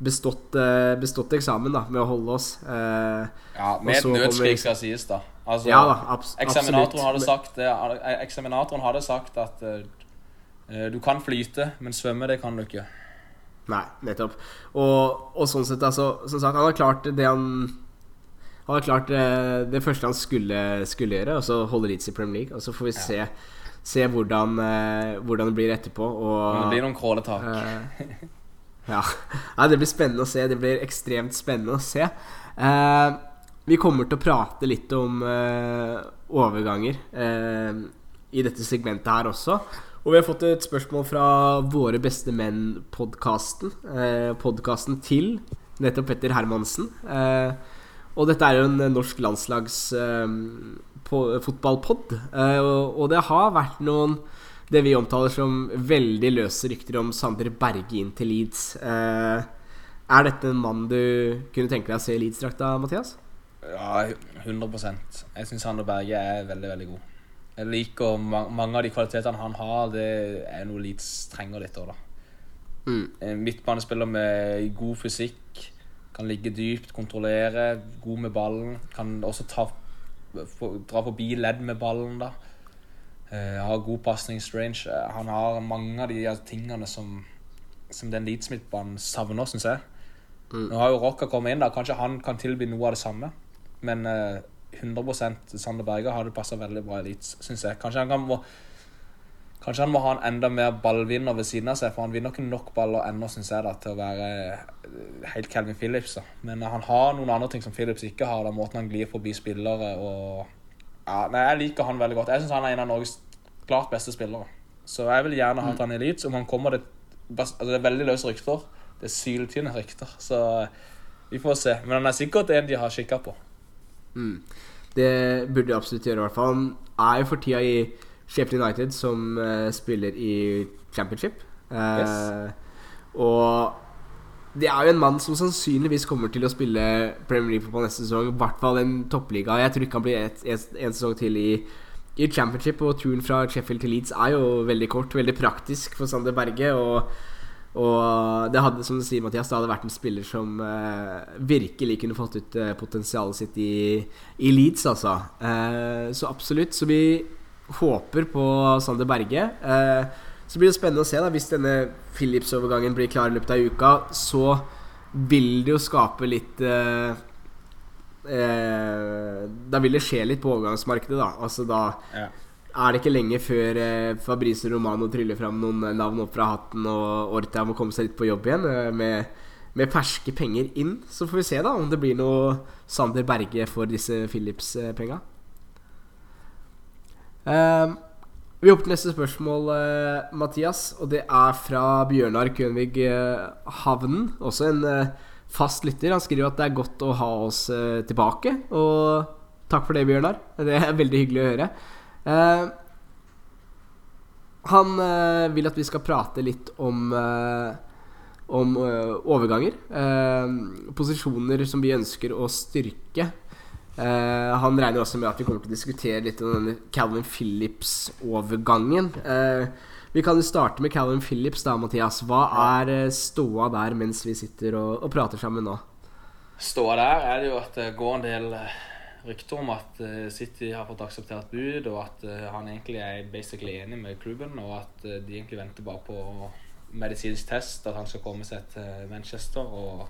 bestått, eh, bestått eksamen da, med å holde oss. Eh, ja, med et nødskrik skal sies, da. Altså, ja, da abs eksaminatoren, hadde sagt, eh, eksaminatoren hadde sagt at uh, du kan flyte, men svømme, det kan du ikke. Nei, nettopp. Og, og sånn sett, altså Som sagt, han har klart det han Han har klart det, det første han skulle, skulle gjøre, og så holde Leeds i Premier League. Og så får vi ja. Se hvordan, eh, hvordan det blir etterpå. Og, Det blir noen kråletak. Uh, ja. ja. det blir spennende å se. Det blir ekstremt spennende å se. Uh, vi kommer til å prate litt om uh, overganger eh, i dette segmentet her også. Og vi har fått et spørsmål fra Våre beste menn-podkasten. Eh, podkasten til nettopp Petter Hermansen. Eh, og dette er jo en norsk landslagsfotballpod. Eh, og, det har vært noen det vi omtaler som veldig løse rykter om Sander Berge inn til Leeds. Eh, er dette en mann du kunne tenke deg å se i Leeds-drakta, Mathias? Ja, 100% Jeg syns Sander Berge er veldig, veldig god. Jeg liker ma mange av de kvalitetene han har. Det er noe Leeds trenger litt òg, da. Mm. Midtbanespiller med god fysikk. Kan ligge dypt, kontrollere, god med ballen. Kan også ta, dra forbi ledd med ballen, da. Uh, har god pasningsrange. Uh, han har mange av de tingene som, som den Leedsmith-banen savner, syns jeg. Mm. Nå har jo Rocca kommet inn, da kanskje han kan tilby noe av det samme. Men uh, 100 Sander Berger hadde passa veldig bra i Leeds, syns jeg. Kanskje han kan må Kanskje han må ha en enda mer ballvinner ved siden av seg, for han vinner ikke nok baller ennå, syns jeg, da, til å være eh, helt Calvin Phillips. da. Men han har noen andre ting som Phillips ikke har. da, Måten han glir forbi spillere og ja, nei, Jeg liker han veldig godt. Jeg syns han er en av Norges klart beste spillere. Så jeg vil gjerne ha han i Leeds. Om han kommer det, altså det er veldig løse rykter. Det er syltynne rykter. Så vi får se. Men han er sikkert en de har kikka på. Mm. Det burde de absolutt gjøre, i hvert fall. Han er jo for tida i Sheffield United, som uh, spiller i championship. Uh, Yes. Og det er jo en mann som sannsynligvis kommer til å spille Premier League på neste sesong. I hvert fall en toppliga. Jeg tror ikke han blir et, et, en sesong til i, i championship. Og turen fra Sheffield til Leeds er jo veldig kort, veldig praktisk for Sander Berge. Og, og det hadde, som du sier, Mathias, det hadde vært en spiller som uh, virkelig kunne fått ut potensialet sitt i, i Leeds, altså. Så absolutt. Så vi håper på Sander Berge. Eh, så blir det spennende å se da hvis denne Philips-overgangen blir klar i løpet av uka. Så vil det jo skape litt eh, eh, Da vil det skje litt på overgangsmarkedet, da. Altså da Ja. er det ikke lenge før eh, Fabrice Romano tryller fram noen eh, navn opp fra hatten, og Orta må komme seg litt på jobb igjen eh, med, med ferske penger inn. Så får vi se da om det blir noe Sander Berge for disse Philips-penga. Eh, vi hopper til neste spørsmål, uh, Mathias. Og det er fra Bjørnar Kønvig uh, Havnen. Også en uh, fast lytter. Han skriver at det er godt å ha oss eh, tilbake. Og takk for det, Bjørnar. Det er veldig hyggelig å høre. Eh, han eh, vil at vi skal prate litt om eh, om eh, overganger. Eh, posisjoner som vi ønsker å styrke. Eh, han regner også med at vi kommer til å diskutere litt om denne Calvin Phillips-overgangen. Uh, vi kan jo starte med Calvin Phillips, da, Mathias. Hva er eh, ståa der mens vi sitter og, og prater sammen nå? Ståa der er det jo at det går en del rykter om at City har fått akseptert bud, og at han egentlig er basically enig med klubben, og at de egentlig venter bare på medisinsk test, at han skal komme seg til Manchester og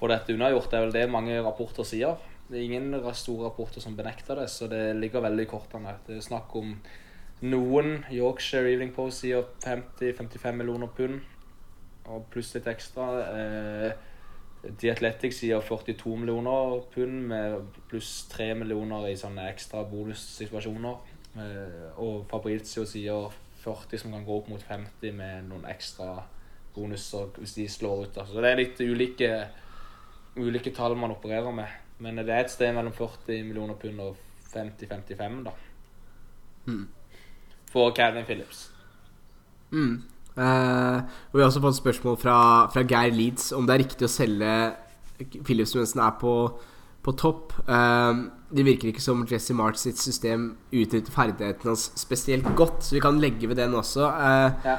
få dette unnagjort. Det er vel det mange rapporter sier. Det er ingen store rapporter som benekter det, så det ligger veldig i kortene. Det er snakk om noen Yorkshire Evening Post sier 50-55 millioner pund, og pluss litt ekstra. Eh, The Athletic sier 42 millioner pund med pluss 3 millioner i sånne ekstra bonussituasjoner. Eh, og Fabrizio sier 40 som kan gå opp mot 50 med noen ekstra bonuser hvis de slår ut. Så det er litt ulike, ulike tall man opererer med. Men det er et sted mellom 40 millioner pund og 50-55, da. Mm. For Calvin Phillips. Mm. Eh, og Vi har også fått spørsmål fra, fra Geir Leeds om det er riktig å selge Phillips mens den er på, på topp. Eh, det virker ikke som Jesse March sitt system utnytter ferdighetene hans spesielt godt, så vi kan legge ved den også. Eh, Ja.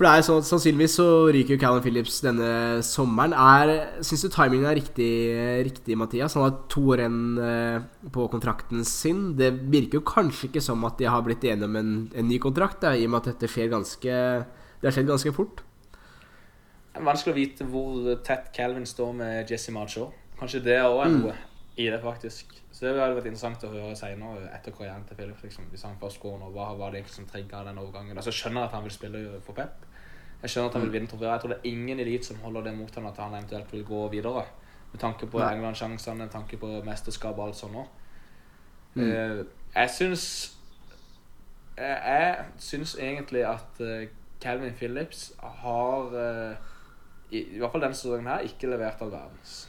For det er sånn, at Sannsynligvis så ryker jo Callum Phillips denne sommeren. Er, Syns du timingen er riktig, riktig, Mathias? Han har to år igjen eh, på kontrakten sin. Det virker jo kanskje ikke som at de har blitt enige om en, en ny kontrakt, da, i og med at dette skjer ganske Det har skjedd ganske fort. Det er vanskelig å vite hvor tett Calvin står med Jesse March. Kanskje det òg er Mm. noe. i det, faktisk. Så det hadde vært interessant å høre senere, etter karrieren til Philip, liksom, hvis han først går nå, hva var det egentlig som trigga den overgangen. Altså, skjønner at han vil spille for Pep. Jeg skjønner at han vil vinne trofeer. Jeg tror det er ingen elit som holder det mot ham at han eventuelt vil gå videre. Med tanke på England-sjansene, med tanke på mesterskap og alt sånt òg. Mm. Eh, jeg syns jeg, jeg syns egentlig at eh, Calvin Phillips har eh, i, I hvert fall denne sesongen her ikke levert all verdens.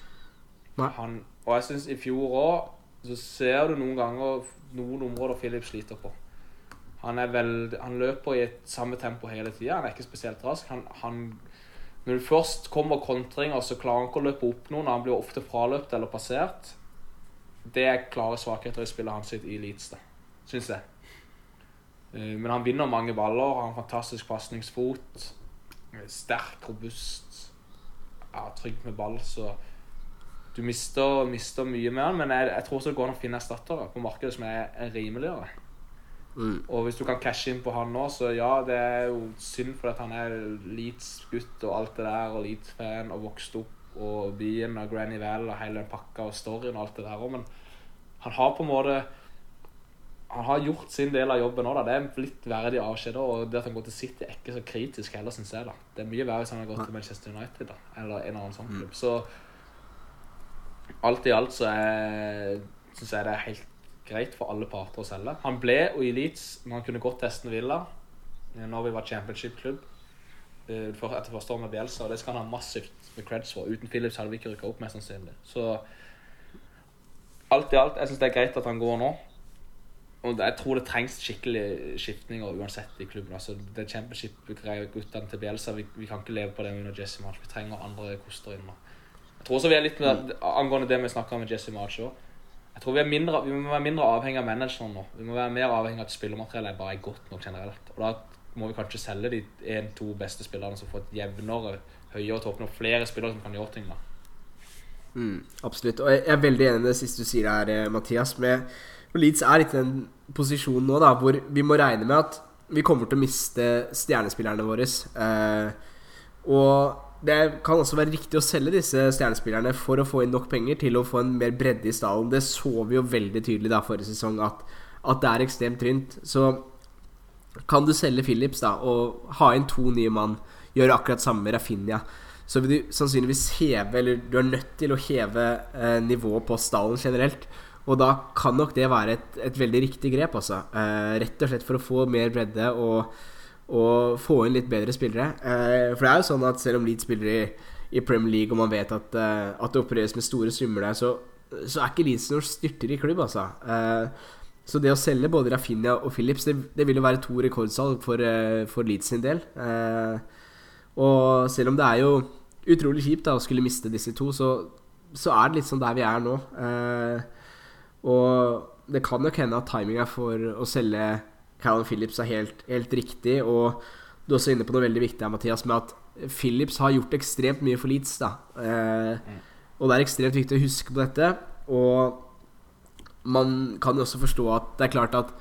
Han, og jeg syns i fjor òg så ser du noen ganger noen områder Phillips sliter på. Han, veld, han løper i et samme tempo hele tida. Han er ikke spesielt rask. Han, han, når det først kommer kontringer, så klarer han ikke å løpe opp noen. Han blir ofte fraløpt eller passert. Det er klare svakheter i spillet hans i Leeds, syns jeg. Eh, Men han vinner mange baller. Har en fantastisk pasningsfot. Eh, Sterk, robust. Ja, trygg med ball, så du mister, mister mye med han, men jeg, jeg tror også det går an å finne erstattere på markedet som er rimeligere. Mm. Og hvis du kan cashe inn på han nå, så ja, det er jo synd fordi han er Leeds-gutt og alt det der, og Leeds-fan og vokst opp og byen og Granny Val og hele den pakka og storyen og alt det der òg, men han har på en måte Han har gjort sin del av jobben òg, da. Det er en litt verdig avskjed, og det at han går til City, er ikke så kritisk heller, syns jeg, da. Det er mye verre hvis han har gått til Manchester United, da, eller en annen sånn klubb. Så alt i alt så syns jeg det er helt greit for alle parter å selge. Han ble jo i Leeds når han kunne gått til Aston Villa eh, når vi var championship-klubb eh, for- etter første år med Bielsa, og det skal han ha massivt med creds for. Uten Phillips hadde vi ikke rykka opp, mest sannsynlig. Så alt i alt, jeg syns det er greit at han går nå. Og jeg tror det trengs skikkelig skiftninger uansett i klubben. Altså, det championship-guttene til Bielsa, vi, vi kan ikke leve på det under Jesse March. Vi trenger andre koster inn. Jeg tror også vi er litt med, Angående det vi snakka med Jesse March òg. Jeg tror vi, mindre, vi må være mindre avhengig av manageren nå. Vi må være mer avhengig av at spillermateriellet bare er godt nok generelt. Og da må vi kanskje selge de én-to beste spillerne som får et jevnere, høyere topp. Og flere spillere som kan gjøre ting. da. Mm, absolutt. Og jeg er veldig enig i det siste du sier her, eh, Mathias. Med, Leeds er litt i den posisjonen nå da, hvor vi må regne med at vi kommer til å miste stjernespillerne våre. Eh, og det kan også være riktig å selge disse stjernespillerne for å få inn nok penger til å få en mer bredde i stallen. Det så vi jo veldig tydelig da forrige sesong, at, at det er ekstremt tynt. Så kan du selge Phillips da og ha inn to nye mann, gjøre akkurat samme med Rafinha, så vil du sannsynligvis heve Eller du er nødt til å heve eh, nivået på stallen generelt. Og da kan nok det være et, et veldig riktig grep, altså. Eh, rett og slett for å få mer bredde og, og få inn litt bedre spillere. Eh, for det er jo sånn at selv om Leeds spiller i, i Premier League, og man vet at, eh, at det opereres med store summer der, så, så er ikke Leeds noen styrter i klubb, altså. Eh, så det å selge både Rafinha og Phillips, det, det vil jo være to rekordsalg for, for Leeds sin del. Og selv om det er jo utrolig kjipt da å skulle miste disse to, så, så er det litt sånn der vi er nå. Og det kan nok hende at timinga for å selge Callum Phillips er helt, helt riktig. Og du er også inne på noe veldig viktig her, Mathias, med at Phillips har gjort ekstremt mye for Leeds. da eh, Og det er ekstremt viktig å huske på dette. Og man kan jo også forstå at det er klart at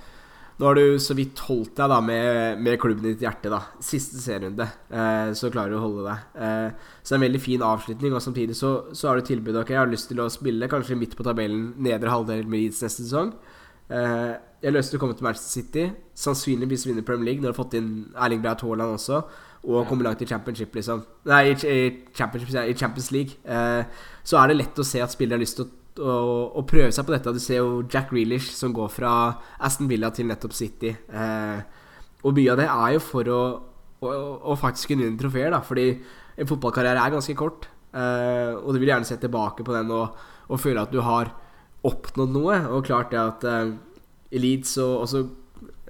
nå har du så vidt holdt deg da med, med klubben i ditt hjerte. da Siste serierunde, eh, så klarer du å holde deg. Eh, så det er en veldig fin avslutning. Og samtidig så, så har du tilbudet Ok, jeg har lyst til å spille kanskje midt på tabellen, nedre halvdel med Leeds neste sesong. Eh, jeg har lyst til å komme til Manchester City, sannsynligvis vinne Premier League når du har fått inn Erling Braut Haaland også, og komme langt i Championship, liksom. Nei, i, Championship, i Champions League. Eh, så er det lett å se at spillere har lyst til å å, å prøve seg på dette. Du ser jo Jack Grealish som går fra Aston Villa til nettopp City. Eh, og mye av det er jo for å, å, å faktisk kunne vinne trofeer, da. Fordi en fotballkarriere er ganske kort. Eh, og du vil gjerne se tilbake på den og, og føle at du har oppnådd noe. Og klart det at eh, i Leeds og også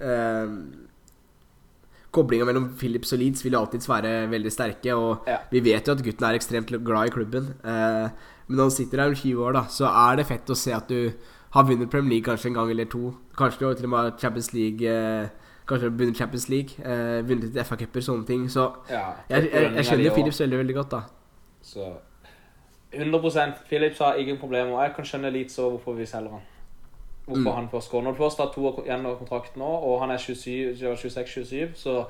eh, Koblinga mellom Philips og Leeds vil jo alltids være veldig sterke. Og Ja. vi vet jo at gutten er ekstremt glad i klubben. Eh, men når han sitter her om 20 år, da så er det fett å se at du har vunnet Premier League kanskje en gang eller to. Kanskje du har til og med Champions League eh, Kanskje har vunnet Champions League. Eh, vunnet litt FA-cuper, sånne ting. Så Ja, jeg, jeg, jeg skjønner Philips veldig, veldig godt, da. Så 100 Philips har ingen problemer. Jeg kan skjønne litt så hvorfor vi selger han. Hvorfor Mm. han først går. Når du først har to år igjen av kontrakten nå, og han er 26-27, så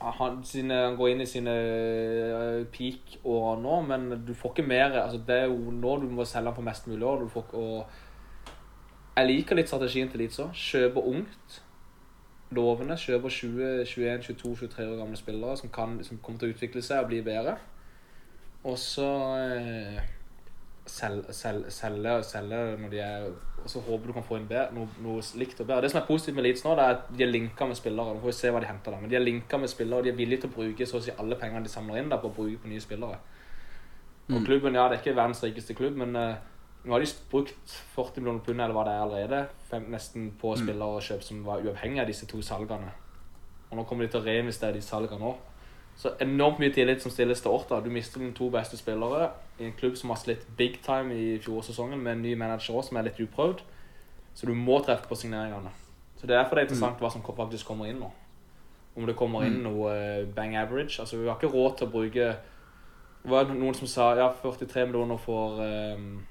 han, sine, han går inn i sine eh, peak-år nå, men du får ikke mer altså Det er jo nå du må selge han for mest mulig år. Du får, ikke- og jeg liker litt strategien til òg. Kjøpe ungt. Lovende. Kjøpe 20, 21, 22, 23 år gamle spillere som, kan, som kommer til å utvikle seg og bli bedre. Og så eh, selge, selge, selge, når de er Og så håper du kan få inn bedre, noe, noe likt og bedre. Det som er positivt med Leeds nå, det er at de er linka med spillere. Nå får vi se hva de henter da. Men de er linka med spillere, og de er villige til å bruke så å si alle pengene de samler inn da, på å bruke på nye spillere. Og klubben, ja, det er ikke verdens rikeste klubb, men uh, nå har de brukt 40 millioner pund eller hva det er allerede, fem, nesten på spillere og kjøp som var uavhengig av disse to salgene. Og nå kommer de til å reinvestere de salgene òg. Så enormt mye tillit som stilles til Orta. Du mister dine to beste spillere i en klubb som har slitt big time i fjorårssesongen med en ny manager også, som er litt uprøvd. Så du må treffe på signeringene. Så det er derfor det er interessant hva som faktisk kommer inn nå. Om det kommer inn noe eh, bang average. Altså Vi har ikke råd til å bruke Det var noen som sa ja, 43 millioner for um,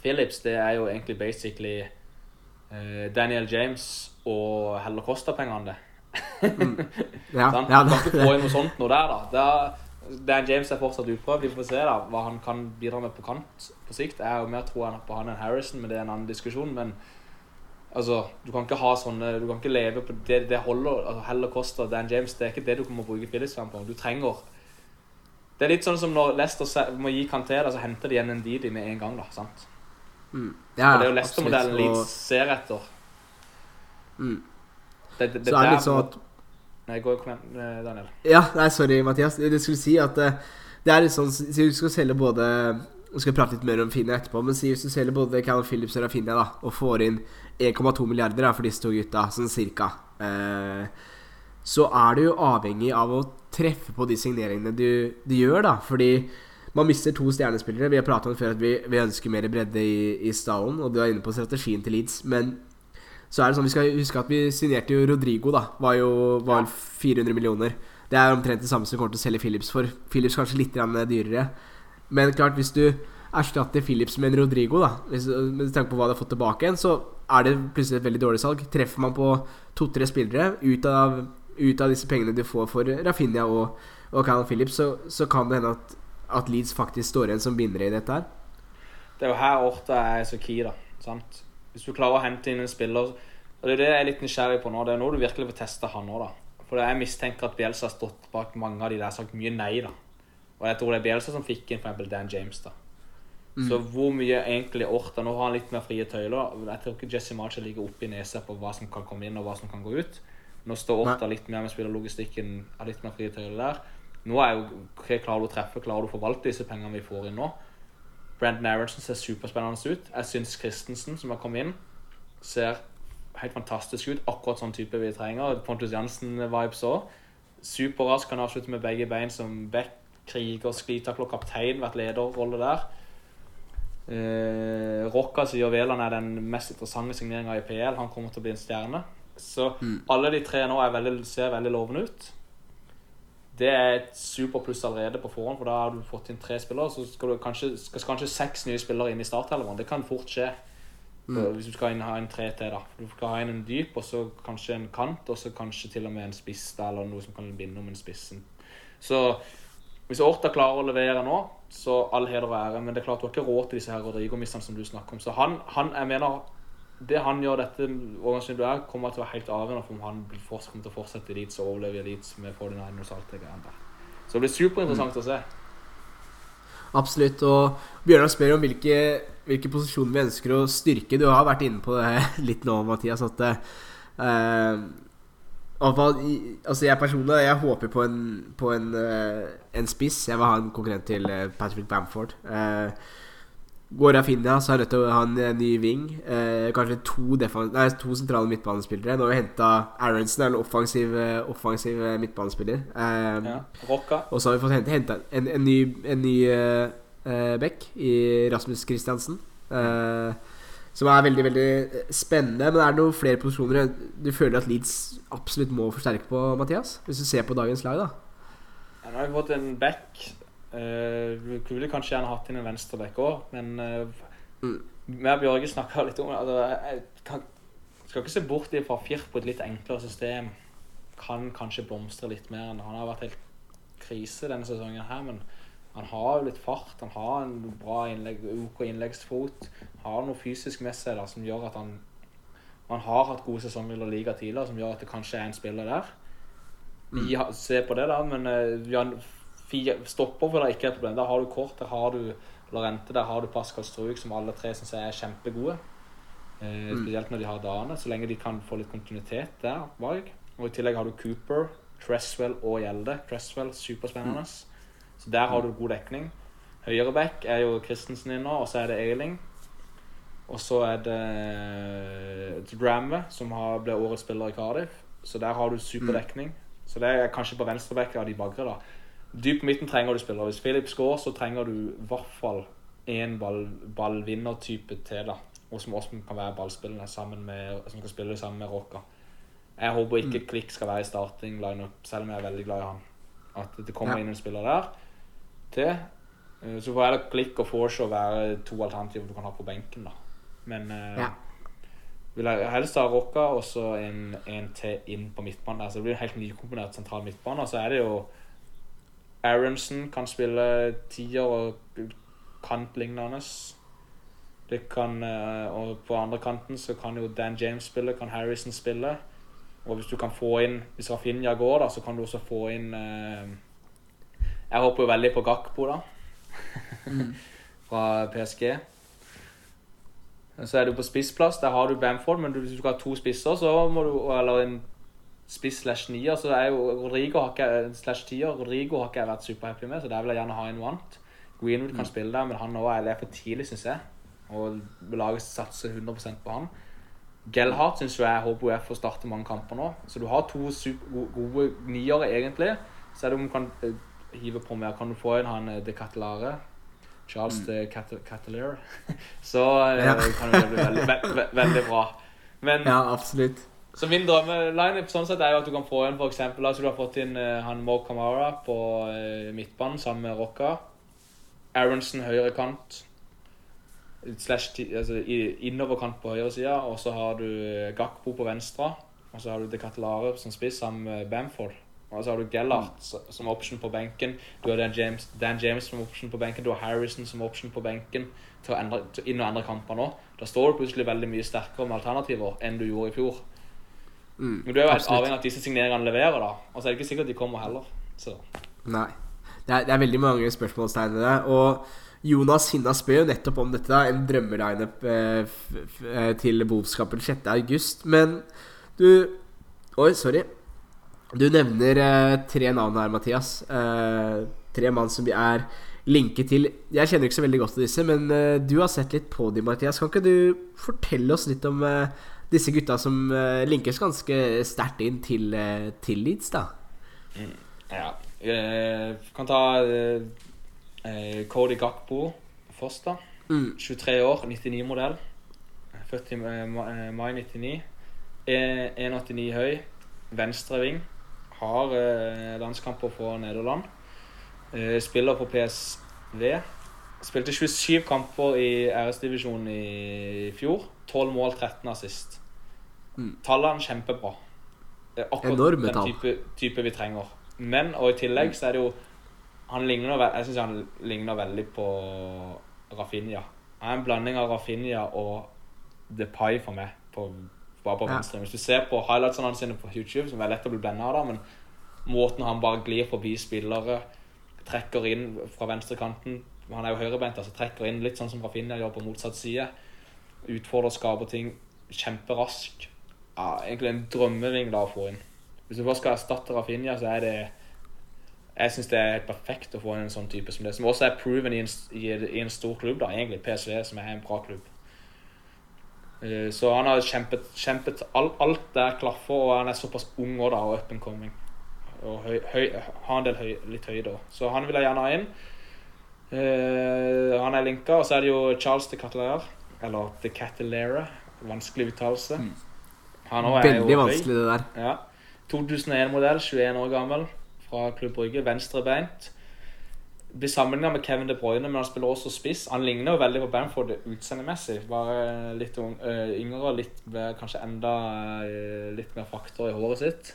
Phillips. Det er jo egentlig basically uh, Daniel James og Heller Costa-pengene, det. Ja, sånn? ja, det, kan ikke det, få inn noe sånt noe der, da. da Dan James er fortsatt utprøvd. Vi får se da, hva han kan bidra med på kant på sikt. Jeg er jo mer tro på han enn Harrison, men det er en annen diskusjon. Men altså, du kan ikke ha sånne Du kan ikke leve på det det holder. altså Heller koster Dan James, det er ikke det du kommer å bruke Phillips-fan på. Du trenger Det er litt sånn som når Leicester må gi Kanté, da, så henter de igjen en Didi med en gang, da. sant? ja, Og det er jo Leicester-modellen absolutt, Leeds ser etter. Mm. Det, det, det Så er det litt sånn at Nei, gå, eh, Daniel. Ja, nei, sorry, Mathias. Det skulle si at eh, det er litt sånn Si du skal selge både Vi skal prate litt mer om Finne etterpå, men si hvis du selger både Callum Phillips og Rafinha da, og får inn 1,2 milliarder da, for disse to gutta, sånn cirka, eh, så er du jo avhengig av å treffe på de signeringene du, du gjør, da. Fordi man mister to stjernespillere. Vi har pratet om før at vi, vi ønsker mer bredde i, i stallen, og du er inne på strategien til Leeds, men så er det sånn, Vi skal huske at vi signerte jo Rodrigo, da. Var jo var vel 400 millioner. Det er omtrent det samme som kommer til å selge Philips for. Philips kanskje litt dyrere. Men klart, hvis du erstatter Philips med en Rodrigo, da hvis, med tanke på hva du har fått tilbake igjen, så er det plutselig et veldig dårlig salg. Treffer man på to-tre spillere ut av, ut av disse pengene du får for Rafinha og, og Callum Phillips, så, så kan det hende at, at Leeds faktisk står igjen som vinnere i dette her. Det er jo her Orta er så key, da. sant? Hvis du klarer å hente inn en spiller Og det er det jeg er litt nysgjerrig på nå. Det er nå du virkelig får teste han òg, da. For jeg mistenker at Bielsa har stått bak mange av de der sagt mye nei, da. Og jeg tror det er Bielsa som fikk inn eksempel Dan James, da. Så hvor mye egentlig Orta Nå har han litt mer frie tøyler. Jeg tror ikke Jesse Marcher ligger oppe i nesa på hva som kan komme inn, og hva som kan gå ut. Nå står Orta litt mer med spillerlogistikken, har litt mer frie tøyler der. Nå er jo Klarer du å treffe, klarer du å forvalte disse pengene vi får inn nå? Brandon Aronson ser superspennende ut. Jeg syns Christensen, som har kommet inn, ser helt fantastisk ut. Akkurat sånn type vi trenger. Pontus Jansen-vibes òg. Superrask. Kan avslutte med begge bein som back, kriger, sklitakler, kaptein. Vært lederrolle der. Eh, Rocca sier Veland er den mest interessante signeringa i PL. Han kommer til å bli en stjerne. Så alle de tre nå veldig, ser veldig lovende ut. Det er et superpluss allerede på forhånd, for da har du fått inn tre spillere. Så skal du kanskje, skal kanskje seks nye spillere inn i starthelveren. Det kan fort skje. Mm. Hvis du skal inn, ha en tre til, da. Du skal ha inn en dyp, og så kanskje en kant, og så kanskje til og med en spiss da, eller noe som kan binde om en spissen. Så hvis Orta klarer å levere nå, så all heder og ære. Men det er klart du har ikke råd til disse her Rodrigo-mistene som du snakker om. Så han, han jeg mener det han gjør dette du er, kommer til å være helt avgjørende for om han kommer til å fortsette i Leeds og overleve i Leeds med 49ers og alt det greiene der. Så det blir superinteressant å se. Absolutt. Og Bjørnar spør om hvilke, hvilke posisjoner vi ønsker å styrke. Du har vært inne på det litt nå, Mathias. At og altså jeg personlig Jeg håper på en, på en, eh, en spiss. Jeg vil ha en konkurrent til eh, Patrick Bamford. Eh, Går Rafinha, så er Rødt nødt til å ha en eh, ny wing. Eh, kanskje to, nei, to sentrale midtbanespillere. Nå har vi henta Aronsen, en offensiv, eh, offensiv eh, midtbanespiller. Eh, Ja. Og så har vi fått hente en, en ny, en ny eh, back i Rasmus Christiansen. eh, som er veldig veldig spennende. Men er det noen flere posisjoner du føler at Leeds absolutt må forsterke på, Mathias? Hvis du ser på dagens lag, da. Ja, nå har vi fått en back. Uh, vi kunne kanskje gjerne hatt inn en venstreback òg, men uh, Mm. Vi og Bjørge snakka litt om det. Altså, jeg kan, skal ikke se bort fra Firp på et litt enklere system. kan kanskje blomstre litt mer. enn Han har vært helt krise denne sesongen her, men han har jo litt fart. Han har en bra innlegg, OK innleggsfot. Har noe fysisk med seg da, som gjør at han Han har hatt gode sesonger i Liga tidligere, som gjør at det kanskje er en spiller der. Vi Ja, ser på det, da, men uh, vi stopper for det ikke er et problem. Der har du Kort, der har du Lorente, der har du Pascal Struik, som alle tre syns er kjempegode. Eh, spesielt når de har dagene, så lenge de kan få litt kontinuitet der bak. Og i tillegg har du Cooper, Tresswell og Gjelde. Tresswell, superspennende. Så der har du god dekning. Høyreback er jo Christensen inne, og så er det Eiling. Og så er det Dramme, som har, ble årets spiller i Cardiff. Så der har du superdekning. Så det er kanskje på venstreback av de bagre, da. Dyp på midten trenger du spillere. Hvis Philip scorer, så trenger du i hvert fall én ball, ballvinnertype til, da. Og som også kan være ballspillende, sammen med, som kan spille sammen med Rocca. Jeg håper ikke Klikk skal være i starting lineup, selv om jeg er veldig glad i han. At det kommer Ja. inn en spiller der til. Eh, Så får heller Klikk og Forshaw være to alternativer du kan ha på benken, da. Men eh, Ja. vil jeg helst ha Rocca og så en, en til inn på midtbanen. der. Så det blir en helt nykomponert sentral midtbane. Og så er det jo Aronsen kan spille tier og kantlignende. Det kan, eh, og på andre kanten så kan jo Dan James spille, kan Harrison spille. Og hvis du kan få inn Hvis Rafinha går, da, så kan du også få inn eh, Jeg håper jo veldig på Gakpo, da. Fra PSG. Så er du på spissplass. Der har du Bamford, men hvis du skal ha to spisser, så må du Eller en spiss slash nier, så er jo Rodrigo har ikke slash tier. Rodrigo har ikke jeg vært superhappy med, så der vil jeg gjerne ha en vant. Greenwood kan spille der, men han også er for tidlig, syns jeg. Og laget satser 100% på han. Gelhardt syns jeg UF får starte mange kamper nå. Så du har to super gode, niere, egentlig. Så er det om du kan eh, hive på mer. Kan du få inn han eh, De Catalare? Charles de Cat-? Så eh, Ja. kan det bli veldig, ve ve veldig bra. Men Ja, absolutt. Så min drømmeline sånn sett er jo at du kan få inn for eksempel, altså du har fått inn uh, han Mo Kamara på uh, midtbanen sammen med Rocca. Aronsen høyre kant. Slash, altså, i- innoverkant på høyre side. Og så har du eh, Gakpo på venstre. Og så har du De Catalare som spiss sammen med Bamford. Og så har du Gellert mm. som option på benken. Du har Dan James, Dan James som option på benken. Du har Harrison som option på benken til å endre, til inn og endre kamper nå. Da står du plutselig veldig mye sterkere med alternativer enn du gjorde i fjor. Mm, Men du er jo helt avhengig av at disse signeringene leverer, da. Og så er det ikke sikkert de kommer heller. Så Nei. Det er, det er veldig mange spørsmålstegn ved det. Og Jonas Hinna spør jo nettopp om dette, da, en drømmelineup eh, eh, til Bovskapen 6. august. Men du Oi, sorry. Du nevner eh, tre navn her, Mathias. Eh, tre mann som vi er linket til. Jeg kjenner ikke så veldig godt til disse, men eh, du har sett litt på dem, Mathias. Kan ikke du fortelle oss litt om eh, disse gutta som eh, linkes ganske sterkt inn til, eh, til Leeds, da? ja. Eh, kan ta eh, eh, Cody Gakpo først, da. Mm. 23 år, 99-modell. Født i mai 99. E 189 høy. Venstreving. Har eh, landskamper for Nederland. Spiller på PSV. Spilte 27 kamper i æresdivisjonen i fjor. 12 mål, 13 assist. Mm. Tallene kjempebra. Det er akkurat Enorme den type, type vi trenger. Men, og i tillegg så er det jo Han ligner Jeg synes han ligner veldig på Rafinha. Han er en blanding av Rafinha og Depay for meg, på, bare på Ja. venstre. Hvis du ser på highlightsene hans på YouTube, som er lett å bli blenda av, men måten han bare glir forbi spillere, trekker inn fra venstrekanten Han er jo høyrebeint, altså trekker inn litt sånn som Rafinha gjør på motsatt side. Utfordrer, skaper ting kjemperask. Ja, egentlig en drømmeving da å få inn. Hvis du bare skal erstatte Rafinha, så er det Jeg syns det er helt perfekt å få inn en sånn type som det. Som også er proven i en, i, i en stor klubb, da, egentlig. PSV, som er en bra klubb. Eh, Så han har kjempet, kjempet alt, alt der klaffer, og han er såpass ung også da, og up and coming. Og høy, høy, har en del høy, litt høyde òg. Så han vil jeg gjerne ha inn. Eh, han er linka, og så er det jo Charles de Catalere. Eller de Catalere. Vanskelig uttalelse. Han også er jo Mm. Veldig vanskelig, det der. Ja. 2001-modell, 21 år gammel, fra Klubb Brygge. Venstrebeint. Blir sammenligna med Kevin De Bruyne, men han spiller også spiss. Han ligner jo veldig på Bamford utseendemessig. Bare litt ung, øh, yngre, litt, kanskje enda uh, litt mer faktor i håret sitt.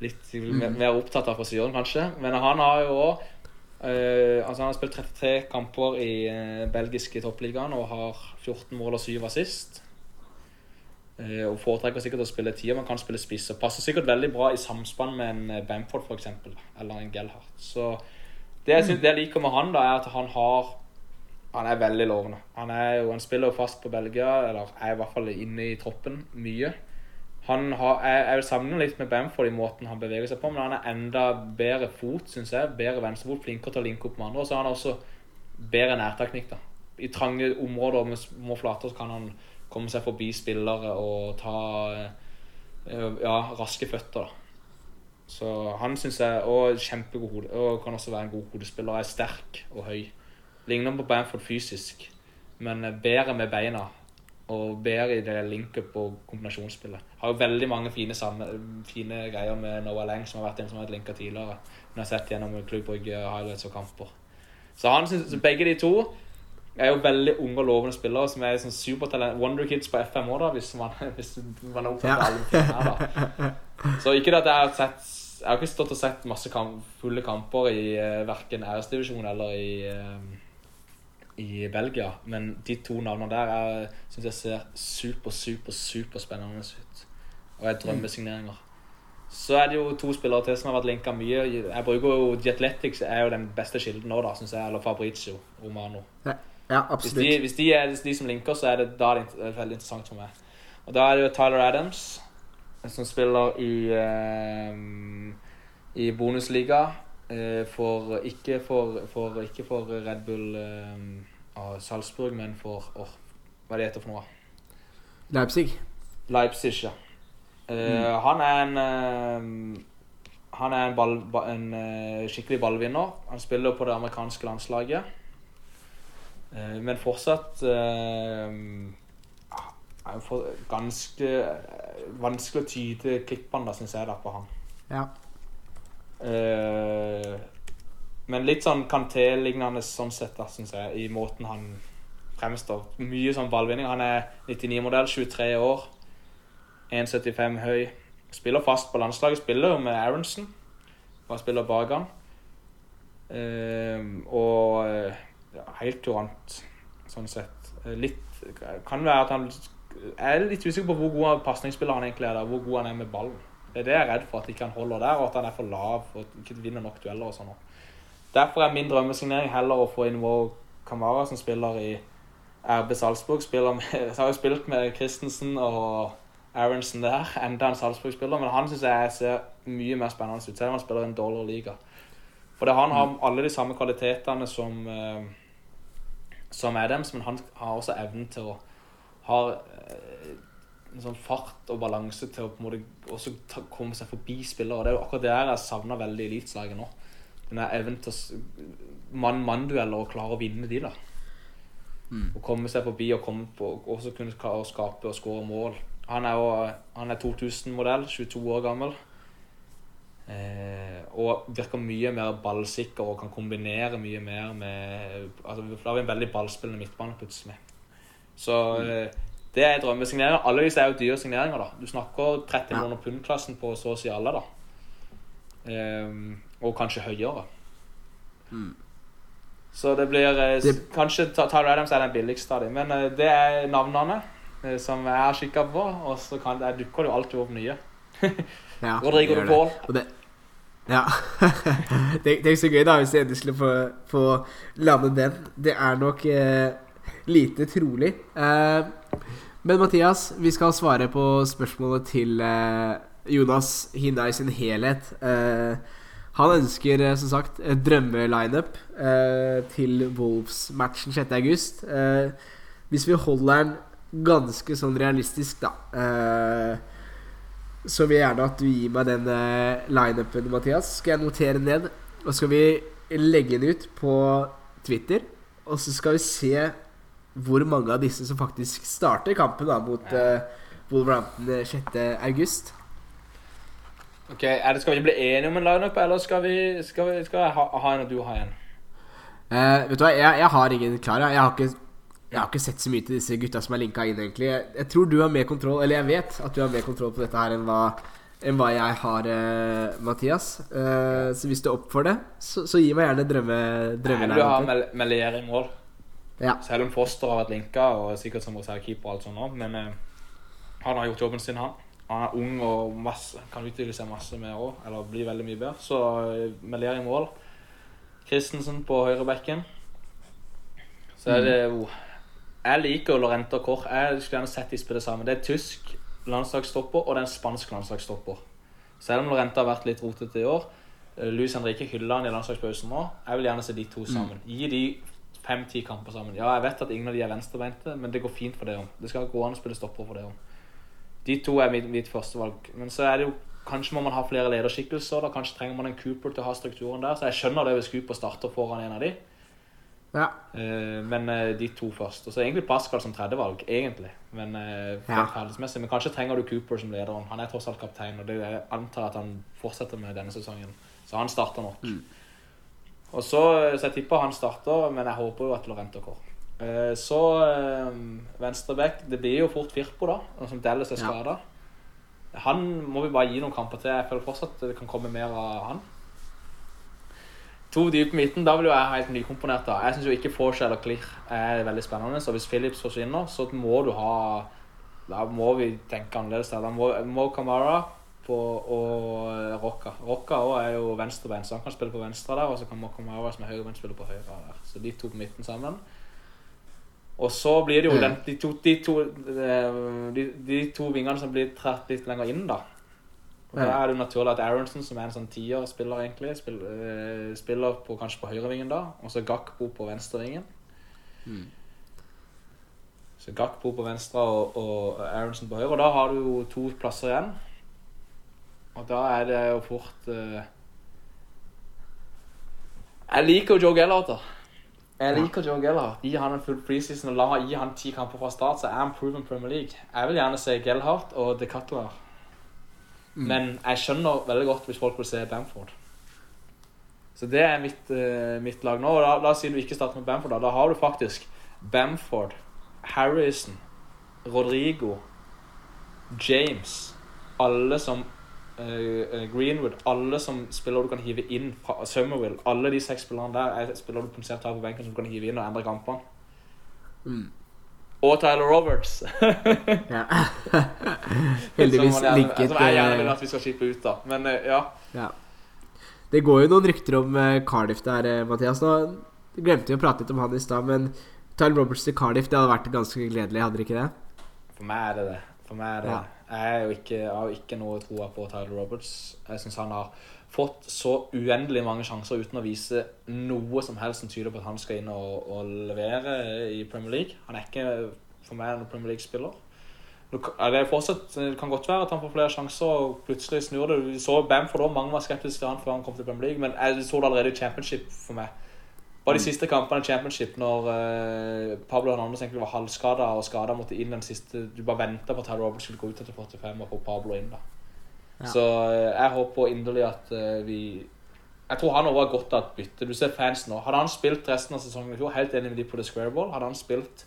litt mer opptatt av frisyren, kanskje. Men han har jo òg altså Han har spilt 33 kamper i uh, belgiske toppligaen og har 14 mål og 7 assist. Uh, og foretrekker sikkert å spille tier, men kan spille spiss. Og passer sikkert veldig bra i samspann med en Bamford for eksempel, Eller en Gelhardt. Så det jeg, synes, det jeg liker med han, da er at han har Han er veldig lovende. Han, er jo, han spiller jo fast på Belgia, eller er i hvert fall inne i troppen mye. Han har, jeg, jeg vil sammenligne litt med Bamford i måten han beveger seg på, men han er enda bedre fot, syns jeg. Bedre venstrefot, flinkere til å linke opp med andre. Og så har han også bedre nærteknikk. da. I trange områder med små flater så kan han komme seg forbi spillere og ta eh, ja, raske føtter. da. Så han syns jeg Og kjempegod hode. Og kan også være en god hodespiller. Er sterk og høy. Ligner på Bamford fysisk, men bedre med beina og bedre i det linket på kombinasjonsspillet. Har jo veldig mange fine, fine greier med Noah Lang, som har vært en som har vært linka tidligere. Hun har sett gjennom klubbbrygge, highlights og kamper. Så han synes, begge de to er jo veldig unge og lovende spillere som er sånn supertalent. Wonder Kids på FM òg, hvis man, hvis man er opptatt av alle her, da. Så ikke det at jeg har sett Jeg har ikke stått og sett masse kamp, fulle kamper i uh, verken æresdivisjon eller i uh, i Belgia. Men de to navnene der syns jeg ser super, super, super spennende ut. Og er drømmesigneringer. Så er det jo to spillere til som har vært linka mye. Jeg bruker jo The Athletics er jo den beste kilden nå, da, syns jeg. Eller Fabrizio Romano. Ja, ja absolutt. Hvis de, hvis de, er de som linker, så er det da det er veldig interessant for meg. Og da er det jo Tyler Adams, som spiller i, um, i bonusliga. Uh, for, ikke, for, for, ikke for Red Bull um, av Salzburg, men for oh, Hva det heter for noe? Leipzig. Leipzig, ja. Uh, mm. Han er en Han er en, ball, en skikkelig ballvinner. Han spiller på det amerikanske landslaget. men fortsatt for, ganske vanskelig å tyde klippene, syns jeg, da, på han. Ja. Men litt sånn Kanté-lignende sånn sett, da, syns jeg, i måten han fremstår. Mye sånn ballvinning. Han er 99-modell, 23 år. 1,75 høy. Spiller fast på landslaget. Spiller jo med Aronsen. Bare spiller bak han. Uh, og ja, helt kurant, sånn sett. Litt Kan være at han Jeg er litt usikker på hvor god pasningsspiller han egentlig er. Der, hvor god han er med ballen. Det er det jeg er redd for, at ikke han holder der, og at han er for lav og ikke vinner nok dueller. og sånn. Derfor er min drømmesignering heller å få inn Wow Kamara, som spiller i RB Salzburg. Spiller med, har jo spilt med Christensen og Aronsen der, enda en Salzburg-spiller. Men han syns jeg ser mye mer spennende ut, selv om han spiller i en dårligere liga. For han har mm. alle de samme kvalitetene som, uh, som Adams, men han har også evnen til å ha uh, en sånn fart og balanse til å på en måte også ta, komme seg forbi spillere. Det er jo akkurat det jeg savner veldig i Eliteslaget nå. Den evnen til mann-mann-dueller og klare å vinne de, da. Mm. Å komme seg forbi og komme på, også kunne klare å skape og skåre mål. Han er, er 2000-modell, 22 år gammel. Eh, og virker mye mer ballsikker og kan kombinere mye mer med altså, Da har vi en veldig ballspillende midtbane plutselig. Så mm. Det er drømmesigneringer. Alle disse er jo dyre signeringer. da Du snakker 30 millioner pund-klassen på så å si alle. da Um, Og kanskje høyere. Mm. Så det blir eh, det... Kanskje Tyler Adams er den billigste av dem, men eh, det er navnene. Eh, som jeg har kikka på, og så kan, der dukker det jo alltid opp nye. ja, Rodrigo de Paul. Det, ja. det, det, er så gøy, da, hvis jeg endelig skulle få, få lande den. Det er nok eh, lite trolig. Eh, men Mathias, vi skal svare på spørsmålet til eh, Jonas Hinna i sin helhet. Eh, han ønsker eh, som sagt et drømmelineup eh, til Wolves-matchen 6.8. Eh, hvis vi holder den ganske sånn realistisk, da. Så vil jeg gjerne at du gir meg den lineupen, Mathias. Skal jeg notere ned, og skal vi legge den ut på Twitter. Og så skal vi se hvor mange av disse som faktisk starter kampen da mot uh, Wolverhampton 6.8. Ok, er det, Skal vi ikke bli enige om en lineup, eller skal vi, skal vi skal jeg ha, ha, en og du ha en? Uh, vet du hva, jeg, jeg har ingen klar. Jeg har ikke jeg har ikke sett så mye til disse gutta som er linka inn, egentlig. Jeg, jeg, tror du har mer kontroll Eller jeg vet at du har mer kontroll på dette her enn hva enn hva jeg har, uh, Mathias. Uh, så hvis du er opp for det, så, så gi meg gjerne drømme, Jeg vil jo ha drømmeleiligheter. Melier i mål. Ja. Selv om Foster har vært linka og sikkert som reservekeeper og alt sånt nå, men eh, han har gjort jobben sin, han. Han er ung og masse, kan utvikle seg masse mer òg, eller bli veldig mye bedre. Så eh, Melier i mål. Christensen på høyrebekken. Så er det jo Jeg liker Lorente og Koch. Jeg skulle gjerne sett de spille sammen. Det er tysk landslagsstopper og det er en spansk landslagsstopper. Selv om Lorente har vært litt rotete i år. eh, Luis Henrique hyller han i landslagspausen nå. Jeg vil gjerne se de to sammen. Gi de fem-ti kamper sammen. Ja, jeg vet at ingen av de er venstrebeinte, men det går fint for det òg. Det skal gå an å spille stopper for det òg. De to er mitt, mitt førstevalg. Men så er det jo Kanskje må man ha flere lederskikkelser. da Kanskje trenger man en Cooper til å ha strukturen der. Så jeg skjønner det hvis Cooper starter foran en av de. Ja. Eh, men eh, de to først. Og så egentlig Pascal som tredjevalg, egentlig. Men eh, Ja. Men kanskje trenger du Cooper som lederen. Han er tross alt kaptein, og det jeg antar at han fortsetter med denne sesongen. Så han starter nok. Og så, så jeg tipper han starter, men jeg håper jo at Lorente går. Eh, så eh, venstreback Det blir jo fort Firpo, da, som Dallas er Ja. Han må vi bare gi noen kamper til. Jeg føler fortsatt det kan komme mer av han. To dype midten, da vil jo jeg helt nykomponert. da. Jeg syns ikke Forsh og Clear er veldig spennende. Så hvis Phillips forsvinner, så må du ha Da må vi tenke annerledes. Da må, må Kamara på, og. Rocca også er jo venstrebein, så han kan spille på venstre der. Og så kan Mo Kamara som er høyrebein, spille på høyre der. Så de to på midten sammen. Og så blir det jo den, de, to, de, to, eh, de, de to vingene som blir trett litt lenger inn, da. Og Da er det jo naturlig at Aronson, som er en sånn tier-spiller, egentlig, spiller, eh, spiller på, kanskje på høyrevingen da, og så Gakpo på venstrevingen. Så Gakpo på venstre og, og Aronson på høyre. Og da har du jo to plasser igjen. Og da er det jo fort uh... Jeg liker jo Joe Gellert, da. Jeg liker Joe Gellert. Gi han en full preseason og la gi han ti kamper fra start, så er han proven Premier League. Jeg vil gjerne se Gellhart og De Catoir. Men jeg skjønner veldig godt hvis folk vil se Bamford. Så det er mitt, uh, mitt lag nå. Og da, da siden du ikke starter med Bamford, da, da har du faktisk Bamford, Harrison, Rodrigo, James, alle som Greenwood, alle som spiller du kan hive inn fra Summerville. Alle de seks spillerne der er spiller du potensielt har på benken som du kan hive inn og endre kampene. Mm. Og Tyler Roberts. ja. Heldigvis som, man som jeg gjerne eh, vil at vi skal skippe ut, da. Men eh, ja. Ja. Det går jo noen rykter om eh, Cardiff der, eh, Mathias. Nå glemte vi å prate litt om han i stad, men Tyler Roberts til Cardiff det hadde vært ganske gledelig, hadde det ikke det? For meg er det det. For meg er det Ja. Jeg, jo har jo ikke noe troa på Tyler Roberts. Jeg syns han har fått så uendelig mange sjanser uten å vise noe som helst som tyder på at han skal inn og, og levere i Premier League. Han er ikke for meg en Premier League-spiller. Det, fortsatt, det kan godt være at han får flere sjanser og plutselig snur det. Vi så Bamford òg, mange var skeptiske til han før han kom til Premier League, men jeg så det allerede i Championship for meg. Bare de siste kampene i Championship, når uh, Pablo Hernandez egentlig var halvskada og skada, måtte inn den siste Du bare venta på at Tad Roberts skulle gå ut etter 45 og få Pablo inn. da Ja. Så uh, jeg håper inderlig at uh, vi Jeg tror han òg har godt av et bytte. Du ser fans nå. Hadde han spilt resten av sesongen i fjor, helt enig med de på The Square Ball, hadde han spilt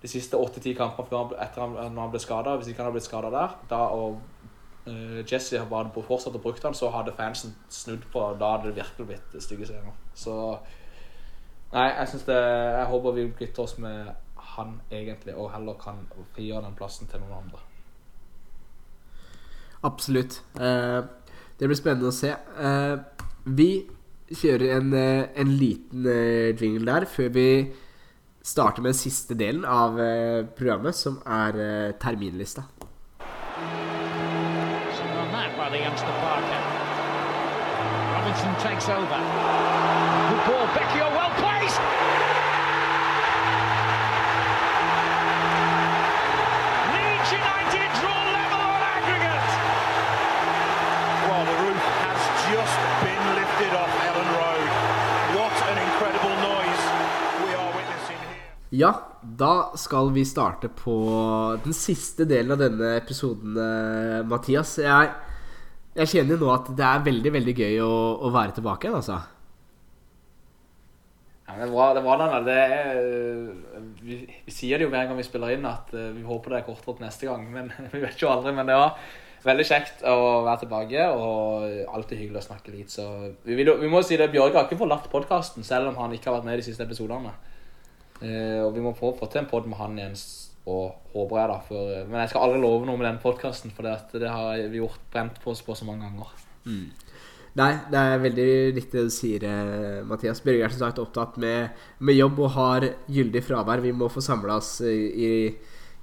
de siste 8-10 kampene etter han, når han ble skada, hvis ikke han hadde blitt skada der, da og Jesse har bare fortsatt å bruke han, så hadde fansen snudd på Da hadde det virkelig blitt stygge scener. Så Nei, jeg synes det Jeg håper vi kvitter oss med han egentlig, og heller kan frigjøre den plassen til noen andre. Absolutt. Eh, det blir spennende å se. Eh, vi kjører en, eh, en liten eh, jingle der før vi starter med den siste delen av eh, programmet, som er terminlista. Robinson takes over. Good ball. Becchio well. Leeds United draw level on aggregate. Well, the roof has just been lifted off Ellen Road. What an incredible noise we are witnessing here. Ja, da skal vi starte på den siste delen av denne episoden, eh, Mathias. Jeg, jeg kjenner jo nå at det er veldig, veldig gøy å, å være tilbake igjen, altså. Det er bra, det er bra Daniel. Det er, vi, vi sier det jo hver gang vi spiller inn at eh, vi håper det er kortere til neste gang. Men vi vet jo aldri. Men det var Veldig kjekt å være tilbake, og alltid hyggelig å snakke litt. Så vi, vil, vi må si det, Bjørge har ikke forlatt podkasten, selv om han ikke har vært med de siste episodene. Eh, og vi må få, få til en pod med han igjen, og håper jeg, da. For, men jeg skal aldri love noe med den podkasten, for det, det har vi gjort brent på oss på så mange ganger. Nei, det er veldig riktig det du sier, eh, Mathias. Børge er som sagt opptatt med, med jobb og har gyldig fravær. Vi må få samla oss i, i,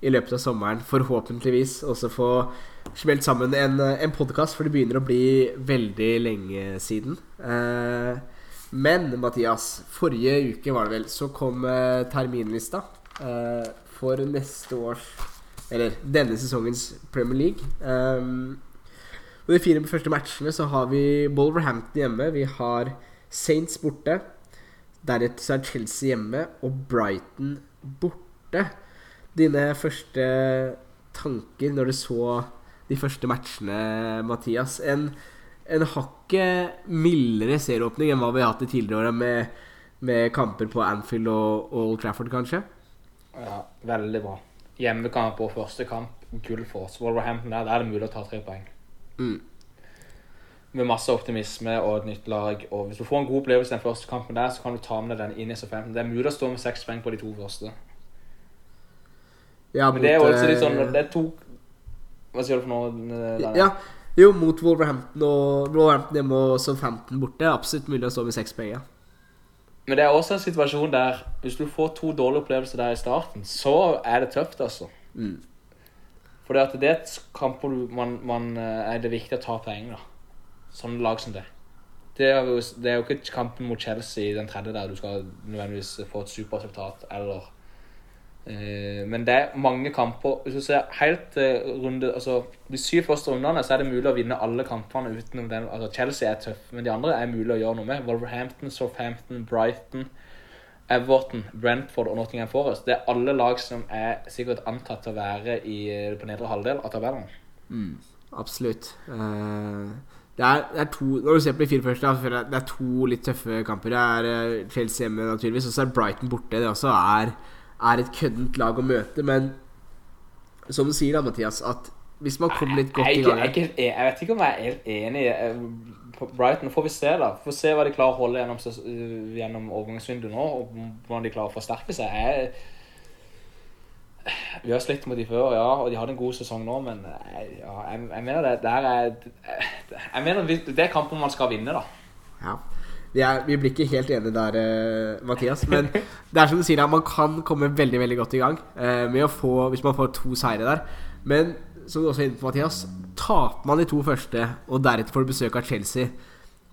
i løpet av sommeren, forhåpentligvis. Også få smelt sammen en, en podkast, for det begynner å bli veldig lenge siden. Eh, men Mathias, forrige uke var det vel, så kom eh, terminlista eh, for neste års Eller denne sesongens Premier League. Og de fire første matchene så har vi Wolverhampton hjemme, vi har Saints borte. Deretter så er Chelsea hjemme og Brighton borte. Dine første tanker når du så de første matchene, Mathias? En, en hakket mildere serieåpning enn hva vi har hatt i tidligere år med, med kamper på Anfield og, og Old Trafford, kanskje? Ja, veldig bra. Hjemmekamp og første kamp, gull for oss. Wolverhampton der, der er det mulig å ta tre poeng. Mm. Med masse optimisme og et nytt lag. Og hvis du får en god opplevelse den første kampen der, så kan du ta med deg den inn i S15. Det er mulig å stå med seks poeng på de to første. Ja, Men det er jo også litt sånn eh, Det er to Hva sier du for noe? Ja, jo, mot Wolverhampton og Wolverhampton hjemme og Southampton borte. Det er Absolutt mulig å stå med seks poeng. Ja. Men det er også en situasjon der hvis du får to dårlige opplevelser der i starten, så er det tøft, altså. Mm. For det er et kamp hvor man, man eh, er det viktig å ta poeng, da. Sånne lag som det. Det er, jo, det er jo ikke kampen mot Chelsea i den tredje der du skal nødvendigvis få et superresultat, eller eh, Men det er mange kamper Hvis du ser helt eh, runde Altså, de syv første rundene så er det mulig å vinne alle kampene utenom den. Altså, Chelsea er tøff, men de andre er mulig å gjøre noe med. Wolverhampton, Southampton, Brighton. Everton, Brentford og Nottingham Forest. Det er alle lag som er sikkert antatt til å være i, på nedre halvdel av tabellen. Absolutt. Uh, det, er, det er to Når du ser på de fire første, jeg det er to litt tøffe kamper. Det er eh, Chelsea hjemme, naturligvis, og så er Brighton borte. Det også er, er et køddent lag å møte. Men som du sier da, Mathias, at hvis man kommer litt godt Jeg, i gang ikke- jeg, er jeg vet ikke om jeg er helt enig. Eh, Brighton får vi se, da. Får se hva de klarer å holde gjennom, øh, gjennom overgangsvinduet nå, og hvordan de klarer å forsterke seg. Jeg, vi har slitt mot de før, ja, og de hadde en god sesong nå, men jeg, ja, jeg, jeg mener det der er Jeg mener det er kampen man skal vinne, da. Ja. Er, vi blir ikke helt enige der, eh, Mathias. Men det er som du sier, man kan komme veldig veldig godt i gang eh, med å få, hvis man får to seire der. Men som du også er inne på, Mathias, taper man de to første, og deretter får du besøk av Chelsea,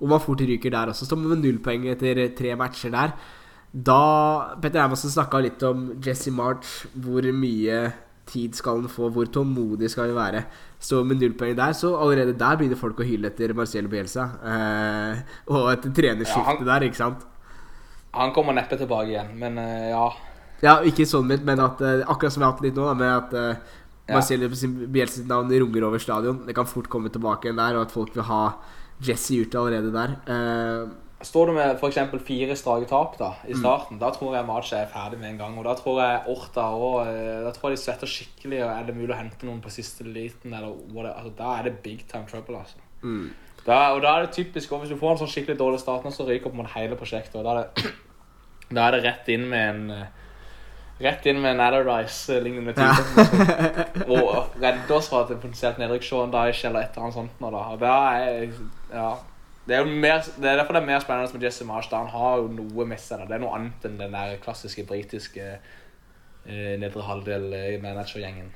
og man fort ryker der også, står man med null poeng etter tre matcher der. Da Petter Hermansen snakka litt om Jesse March, hvor mye tid skal han få, hvor tålmodig skal vi være. Står med null poeng der, så allerede der begynner folk å hyle etter Marcelo Bielsa. Eh, og et trenerskifte Ja, der, ikke sant? Han kommer neppe tilbake igjen, men eh, ja. Ja, ikke sånn mitt, men at eh, akkurat som jeg har hatt litt nå, da, med at eh, Ja. Marcelo Bielsa sitt navn runger over stadion. Det kan fort komme tilbake igjen der, og at folk vil ha Jesse ute allerede der. Uh, Står du med f.eks. fire strake tap da, Mm. i starten, da tror jeg March er ferdig med en gang. Og da tror jeg Orta òg Da tror jeg de svetter skikkelig. Og er det mulig å hente noen på siste liten, eller det, altså, da er det big time trouble, altså. mm. Da, og da er det typisk og Hvis du får en sånn skikkelig dårlig start så ryker på mot hele prosjektet. Og da er det, da er det rett inn med en eh, Rett inn med Natterdice-lignende typer. Ja. og redde oss fra et potensielt nedrykk. Sean Dyche eller et eller annet sånt. Nå, da. Og da er, ja, det er mer, det er derfor det er mer spennende med Jesse Marsh. da Han har jo noe med seg. da. Det er noe annet enn den der klassiske britiske eh, nedre halvdel-managergjengen.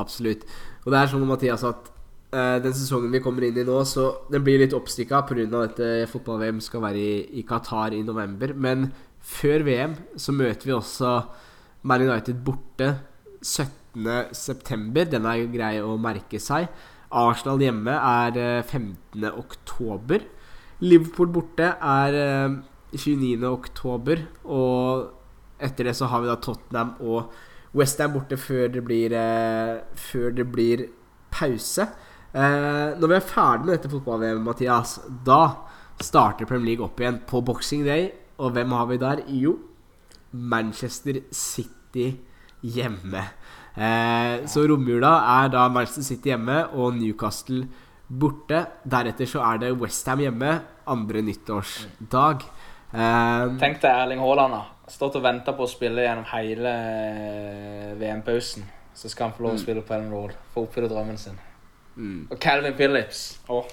Absolutt. Og det er sånn, Mathias, at eh, den sesongen vi kommer inn i nå, så den blir litt oppstikka pga. dette fotball-VM skal være i, i Qatar i november. Men før VM så møter vi også Man United borte 17.9. Den er grei å merke seg. Arsenal hjemme er eh, 15. oktober. Liverpool borte er eh, 29. oktober. Og etter det så har vi da Tottenham og Westham borte før det blir eh, Før det blir pause. Eh, når vi er ferdig med dette fotball-VM, Mathias, da starter Premier League opp igjen på Boxing Day. Og hvem har vi der? Jo, Manchester City hjemme. Eh, så romjula er da Manchester City hjemme og Newcastle borte. Deretter så er det Westham hjemme andre nyttårsdag. Eh, Tenk deg Erling Haaland. da. Stått og venta på å spille gjennom hele eh, VM-pausen. Så skal han få lov å spille på Ellen Road. Få oppfylle drømmen sin. Og Calvin Phillips. Oh.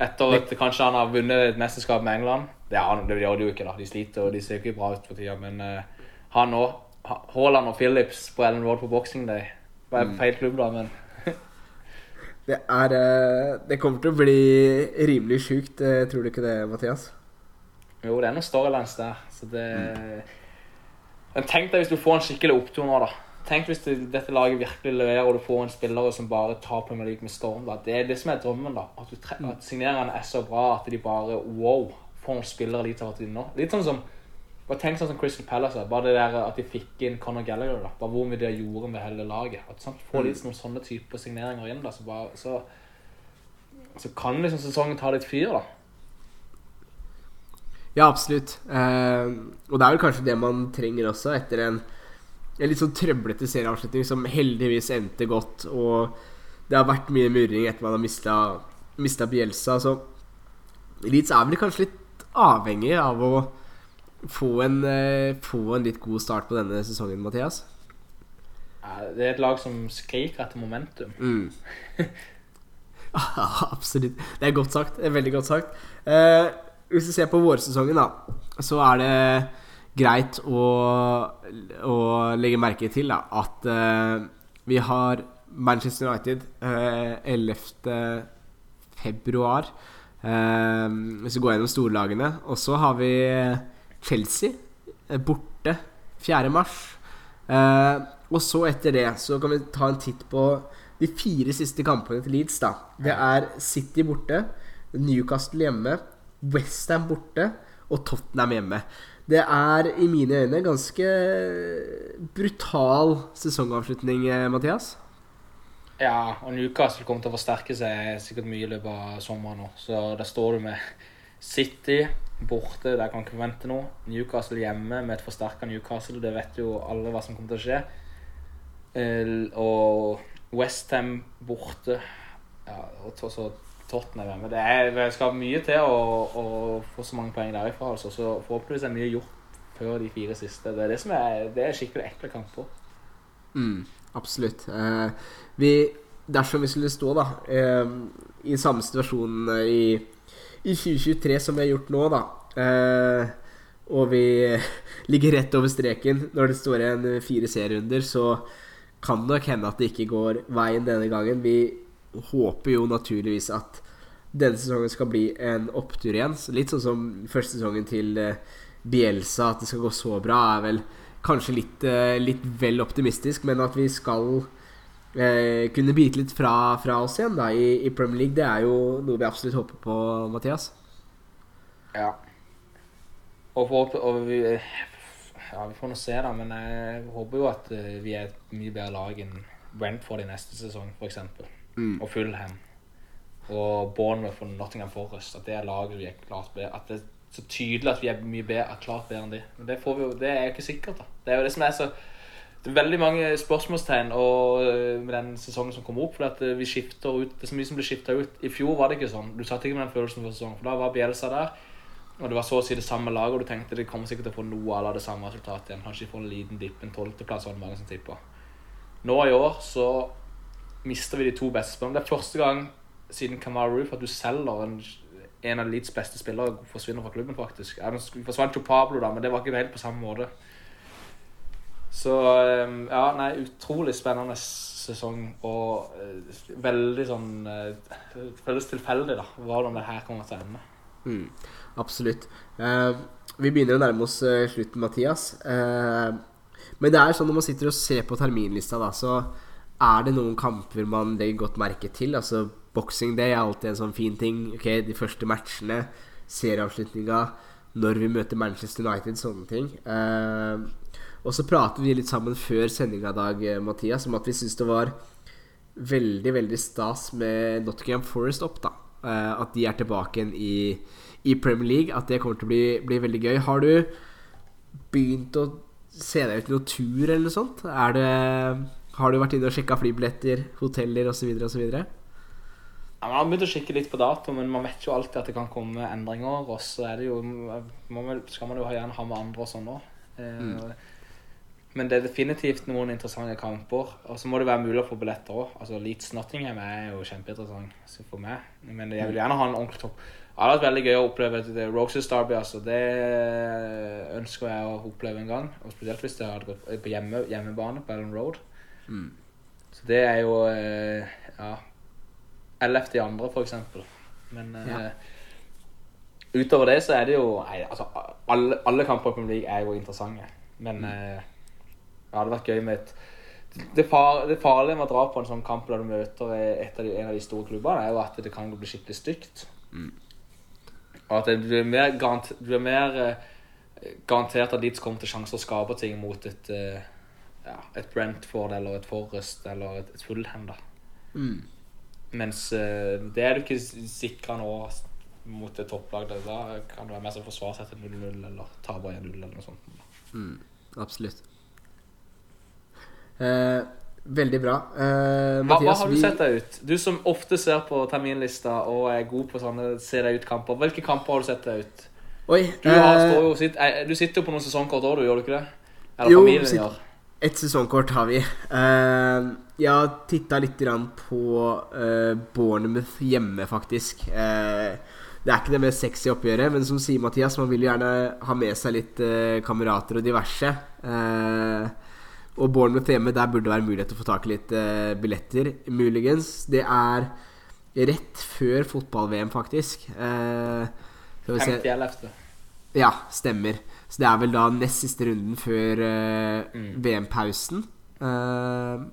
Etter at kanskje han har vunnet et mesterskap med England. Det, er, det gjør de jo ikke, da. De sliter og de ser jo ikke bra ut for tida. Men uh, han òg. Haaland og Phillips på Ellen Road på Boxing Day. Var mm. feil klubb, da, men det er eh, Det kommer til å bli rimelig sjukt, eh, tror du ikke det, Mathias? Jo, det er noen storylines der. Så det Men tenk deg hvis du får en skikkelig opptur nå, da. Tenk hvis du, dette laget virkelig leverer, og du får en spillere som bare tar Premier League med storm. da. Det er det som er drømmen, da. At, du tre at signeringene er så bra at de bare wow, noen spillere de tar inn nå. Litt sånn som bare Tenk sånn som Crystal Palace. Bare det der at de fikk inn Conor Gallagher. da. Bare hvor mye det gjorde med hele laget. At sant? Få litt noen sånne typer signeringer inn, da, så, bare, så, så kan liksom sesongen ta litt fyr, da. Ja, absolutt. Eh, og det er vel kanskje det man trenger også, etter en, en litt sånn trøblete serieavslutning som heldigvis endte godt. Og det har vært mye murring etter man har mista, Bielsa. Så Leeds er vel kanskje litt avhengig av å få en, eh, få en litt god start på denne sesongen, Mathias. Det er et lag som skriker etter momentum. Mm. absolutt. Det er godt sagt. Det er veldig godt sagt. Eh, hvis du ser på vårsesongen, da, så er det greit å, å legge merke til da, at eh, vi har Manchester United eh, 11. februar. Eh, hvis vi går gjennom storlagene. Og så har vi Chelsea eh, borte 4. mars. Eh, og så etter det så kan vi ta en titt på de fire siste kampene til Leeds. da Det er City borte, Newcastle hjemme, Westham borte og Tottenham hjemme. Det er i mine øyne ganske brutal sesongavslutning, eh, Mathias. Ja, og Newcastle kommer til å forsterke seg sikkert mye i løpet av sommeren nå. Så der står du med City borte, der kan ikke forvente noe. Newcastle hjemme med et forsterka Newcastle, det vet jo alle hva som kommer til å skje. Eh, og Westham borte. Ja, og så Tottenham hjemme. Det, er, det skal mye til å, å få så mange poeng derifra, altså. Så forhåpentligvis er mye gjort før de fire siste. Det er det som er, det er skikkelig ekle kamper. Mm, absolutt. Eh, vi, dersom vi skulle stå da eh, i samme situasjon eh, i, i 2023 som vi har gjort nå, da eh, og vi ligger rett over streken når det står igjen fire serierunder, så kan det nok hende at det ikke går veien denne gangen. Vi håper jo naturligvis at denne sesongen skal bli en opptur igjen. Litt sånn som første sesongen til eh, Bielsa, at det skal gå så bra, er vel kanskje litt, eh, litt vel optimistisk, men at vi skal eh, kunne bite litt fra, fra oss igjen da, i, i Premier League, det er jo noe vi absolutt håper på, Mathias. Ja. Og, for, og vi, ja, vi får nå se, da. Men jeg håper jo at eh, vi er et mye bedre lag enn Brentford i neste sesong, f.eks. Mm. Og Fulham. Og Bournemouth og Nottingham Forest. At det er laget vi er klart bedre At det så tydelig at vi er mye bedre, klart bedre enn de. Men det, vi det er jo ikke sikkert, da. Det er jo det som er så det er veldig mange spørsmålstegn og, øh, med den sesongen som kommer opp. For at øh, vi skifter ut Det er så mye som blir skifta ut. I fjor var det ikke sånn. Du satt ikke med den følelsen for sesongen. For da var Bielsa der. Og det var så å si det samme laget, og du tenkte de kommer sikkert til å få noe av det samme resultatet igjen. Kanskje de får en liten dipp, en tolvteplass, var det mange som tippa. Nå i år så mister vi de to beste spillerne. Det er første gang siden Kamara Roof at du selger en, en av Leeds beste spillere forsvinner fra klubben, faktisk. Vi forsvant jo Pablo, da, men det var ikke helt på samme måte. Så um, ja, nei, utrolig spennende sesong og uh, veldig sånn uh, Føles tilfeldig, da, hvordan det her kommer til å ende. Mm, absolutt. Eh, vi begynner å nærme oss eh, slutten, Mathias. Eh, men det er sånn når man sitter og ser på terminlista, da, så er det noen kamper man legger godt merke til. Altså Boxing Day er alltid en sånn fin ting. Ok, De første matchene, serieavslutninga, når vi møter Manchester United, sånne ting. Uh, og så pratet vi litt sammen før sendinga i dag, eh, Mathias, om at vi syns det var veldig, veldig stas med Nottingham Forest opp, da. Uh, at de er tilbake igjen i, i Premier League. At det kommer til å bli, bli veldig gøy. Har du begynt å se deg ut noe tur eller noe sånt? Det Har du vært inne og sjekka flybilletter, hoteller osv. osv.? Ja, man har begynt å kikke litt på dato, men man vet jo alltid at det kan komme endringer. Og så er det jo, man, skal man jo gjerne ha med andre og sånn òg. Mm. Men det er definitivt noen interessante kamper. Og så må det være mulig å få billetter òg. Altså, Leeds Nottingham er jo kjempeinteressant for meg. Men jeg vil gjerne ha en ordentlig topp. Det hadde vært veldig gøy å oppleve det et Roses Derby. Altså. Det ønsker jeg å oppleve en gang. Og spesielt hvis det hadde gått på hjemme, hjemmebane på Ellen Road. Så det er jo eh, ja, 11. i andre, for eksempel. Men ja. uh, utover det så er det jo nei, altså, alle, alle kamper i Premier League er jo interessante. Men eh, det hadde vært gøy med et det, far, det farlige med å dra på en sånn kamp der du møter et av de, en av de store klubbene, er jo at det kan bli skikkelig stygt. Og at det, du er mer, garant, du er mer eh, garantert at Leeds kommer til sjanser å skape ting mot et, eh, ja, et Brentford eller et Forest eller et, et Fullhem. da. Mens eh, det er du ikke sikra nå mot et topplag. Da kan det være mer som forsvarer seg til 0-0 eller taper 1-0 eller noe sånt. Absolutt. Eh, veldig bra. Eh, Hva, hva har du vi- sett deg ut? Du som ofte ser på terminlista og er god på sånne se deg ut-kamper. Hvilke kamper har du sett deg ut? Oi. Du, har, eh, står jo, sitt, eh, du sitter jo på noen sesongkort òg, du gjør du ikke det? Eller Jo, familien gjør. Et sesongkort har vi. Uh, jeg har titta litt grann på uh, Bournemouth hjemme, faktisk. Uh, det er ikke det mest sexy oppgjøret, men som sier Mathias, man vil gjerne ha med seg litt eh, kamerater og diverse. Eh, og Bournemouth hjemme, der burde det være mulighet til å få tak i litt eh, billetter, muligens. Det er rett før fotball-VM, faktisk. Eh, skal vi se 50 11. ja, stemmer. Så det er vel da nest siste runden før eh, VM-pausen. Uh,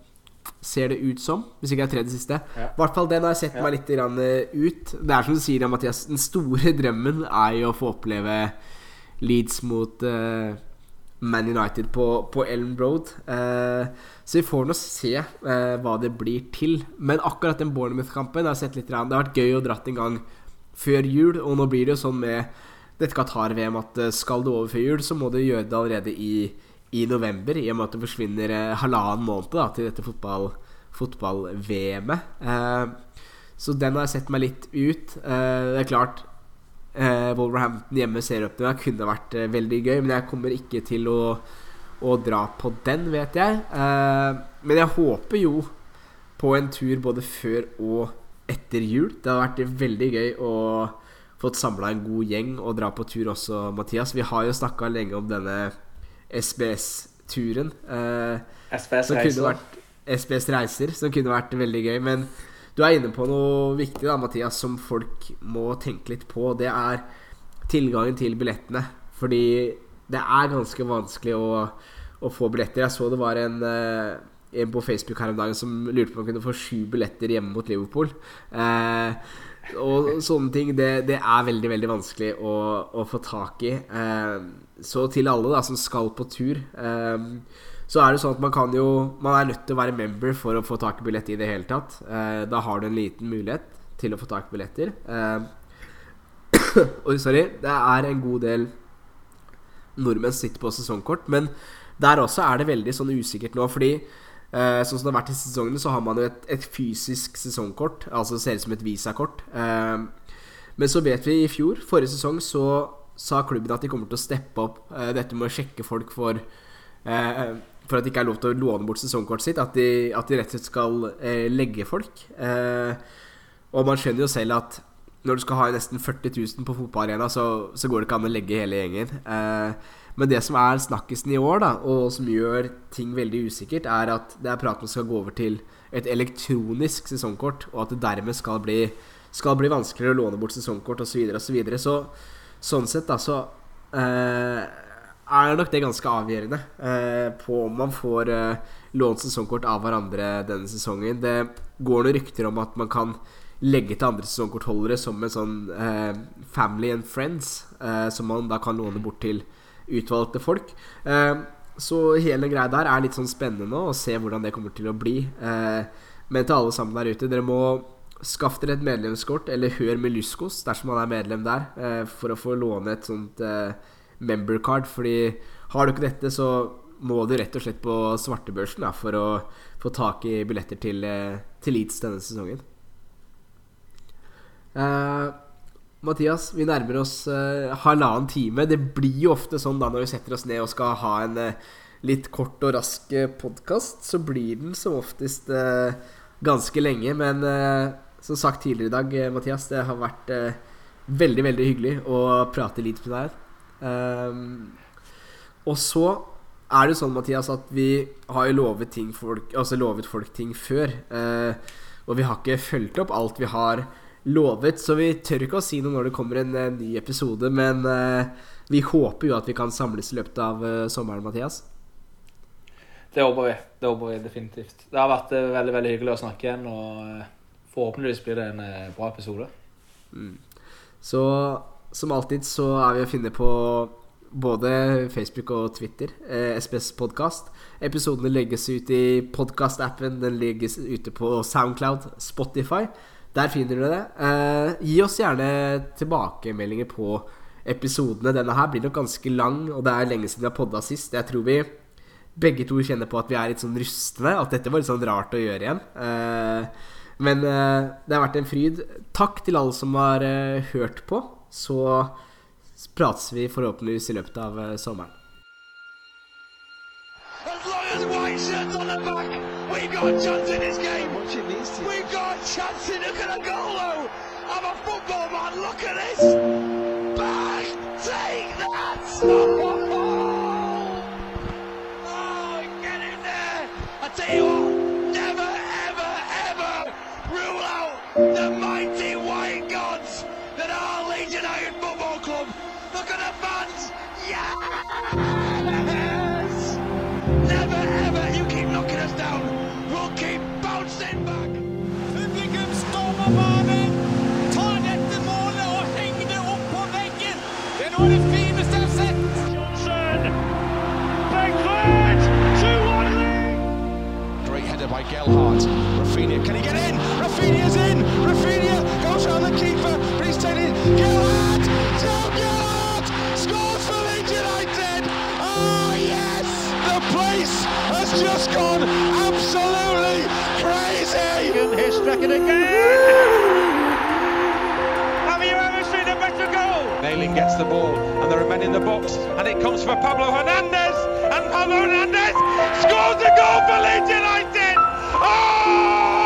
ser det ut som. Hvis ikke det er tredje siste. I Ja. hvert fall den har jeg sett Ja. meg litt grann, eh, ut. Det er som du sier, Mathias. Den store drømmen er jo å få oppleve Leeds mot uh, Man United på, på Ellen Road. Uh, så vi får nå se uh, hva det blir til. Men akkurat den Bournemouth-kampen har jeg sett litt grann. Det har vært gøy å dratt en gang før jul, og nå blir det jo sånn med dette Qatar-VM at eh, skal du over før jul, så må du gjøre det allerede i, i november, i og med at det forsvinner eh, halvannen måned da, til dette fotball- fotball-VM-et. Eh, så den har jeg sett meg litt ut. Eh, det er klart eh, Wolverhampton hjemme serieåpninga kunne vært eh, veldig gøy, men jeg kommer ikke til å, å dra på den, vet jeg. Men jeg håper jo på en tur både før og etter jul. Det hadde vært veldig gøy å fått samla en god gjeng og dra på tur også, Mathias. Vi har jo snakka lenge om denne SBS-turen. Eh, SBS-reiser. SBS Reiser, som kunne vært veldig gøy. Men du er inne på noe viktig, da, Mathias, som folk må tenke litt på. Det er tilgangen til billettene. Fordi det er ganske vanskelig å, å få billetter. Jeg så det var en, eh, en på Facebook her om dagen som lurte på om han kunne få sju billetter hjemme mot Liverpool. Eh, og sånne ting, det, det er veldig, veldig vanskelig å, å få tak i. Eh, så til alle da som skal på tur eh, så er det sånn at man kan jo Man er nødt til å være member for å få tak i billett i det hele tatt. Eh, da har du en liten mulighet til å få tak i billetter. Eh, Oi, sorry. Det er en god del nordmenn sitter på sesongkort, men der også er det veldig sånn usikkert nå, fordi eh, sånn som det har vært i sesongene, så har man jo et, et fysisk sesongkort, altså ser ut som et visakort. Uh, men så vet vi i fjor, forrige sesong, så sa klubben at de kommer til å steppe opp uh, dette med å sjekke folk for For at det ikke er lov til å låne bort sesongkortet sitt. At de, at de rett og slett skal legge folk. Og man skjønner jo selv at når du skal ha nesten 40 000 på fotballarena, så, så går det ikke an å legge hele gjengen. Eh, men det som er snakkisen i år, da, og som gjør ting veldig usikkert, er at det er prat om skal gå over til et elektronisk sesongkort, og at det dermed skal bli, skal bli vanskeligere å låne bort sesongkort osv. Så, videre, og så, så sånn sett, da, så eh, er nok det ganske avgjørende eh, på om man får eh, lånt sesongkort av hverandre denne sesongen. Det går noen rykter om at man kan legge til andre sesongkortholdere som en sånn eh, family and friends, eh, som man da kan låne bort til utvalgte folk. Eh, så hele greia der er litt sånn spennende å se hvordan det kommer til å bli. Eh, men til alle sammen der ute, dere må skaffe dere et medlemskort, eller hør med Luskos dersom man er medlem der, eh, for å få låne et sånt membercard. member card. Fordi har du ikke dette, så må du rett og slett på svartebørsen da, for å få tak i billetter til, til Leeds denne sesongen. Eh, Mathias, vi nærmer oss uh, halvannen time. Det blir jo ofte sånn da når vi setter oss ned og skal ha en uh, litt kort og rask podkast, så blir den som oftest uh, ganske lenge. Men eh, som sagt tidligere i dag, eh, Mathias, det har vært eh, veldig, veldig hyggelig å prate litt med deg. Um, og så er det sånn, Mathias, at vi har jo lovet, ting folk, altså lovet folk ting før. Eh, og vi har ikke fulgt opp alt vi har lovet, så vi tør ikke å si noe når det kommer en, eh, ny episode. Men uh, vi håper jo at vi kan samles i løpet av uh, sommeren, Mathias. Det håper vi. Det håper vi definitivt. Det har vært veldig veldig hyggelig å snakke igjen, og forhåpentligvis blir det en bra episode. Så som alltid så er vi å finne på både Facebook og Twitter. Eh, SPS Podkast. Episodene legges ut i podkastappen. Den legges ute på Soundcloud, Spotify. Der finner du det. Eh, gi oss gjerne tilbakemeldinger på episodene. Denne her blir nok ganske lang, og det er lenge siden vi har podda sist. Jeg tror vi begge to kjenner på at vi er litt sånn rustne. At dette var litt sånn rart å gjøre igjen. Eh, men eh, det har vært en fryd. Takk til alle som har eh, hørt på. Så prates vi forhåpentligvis i løpet av eh, sommeren. As long as white shirts on the back, got a chance in this game. We've got a chance in look at a goal though. I'm a football man, look at this. Bang! Take that! Oh, oh get in there! I tell you what, never, ever, ever rule out the mighty white gods that are Leeds United Football Club. Look at the fans! Yes! Header. Rafinha, can he get in? Rafinha's in! Rafinha goes around the keeper, but he's taken it. Gelhardt! Joe scores for Leeds United! Oh yes! The place has just gone absolutely crazy! Here's it again. Have you ever seen a better goal? Nailing gets the ball, and there are men in the box, and it comes for Pablo Hernandez, and Pablo Hernandez scores a goal! Ah!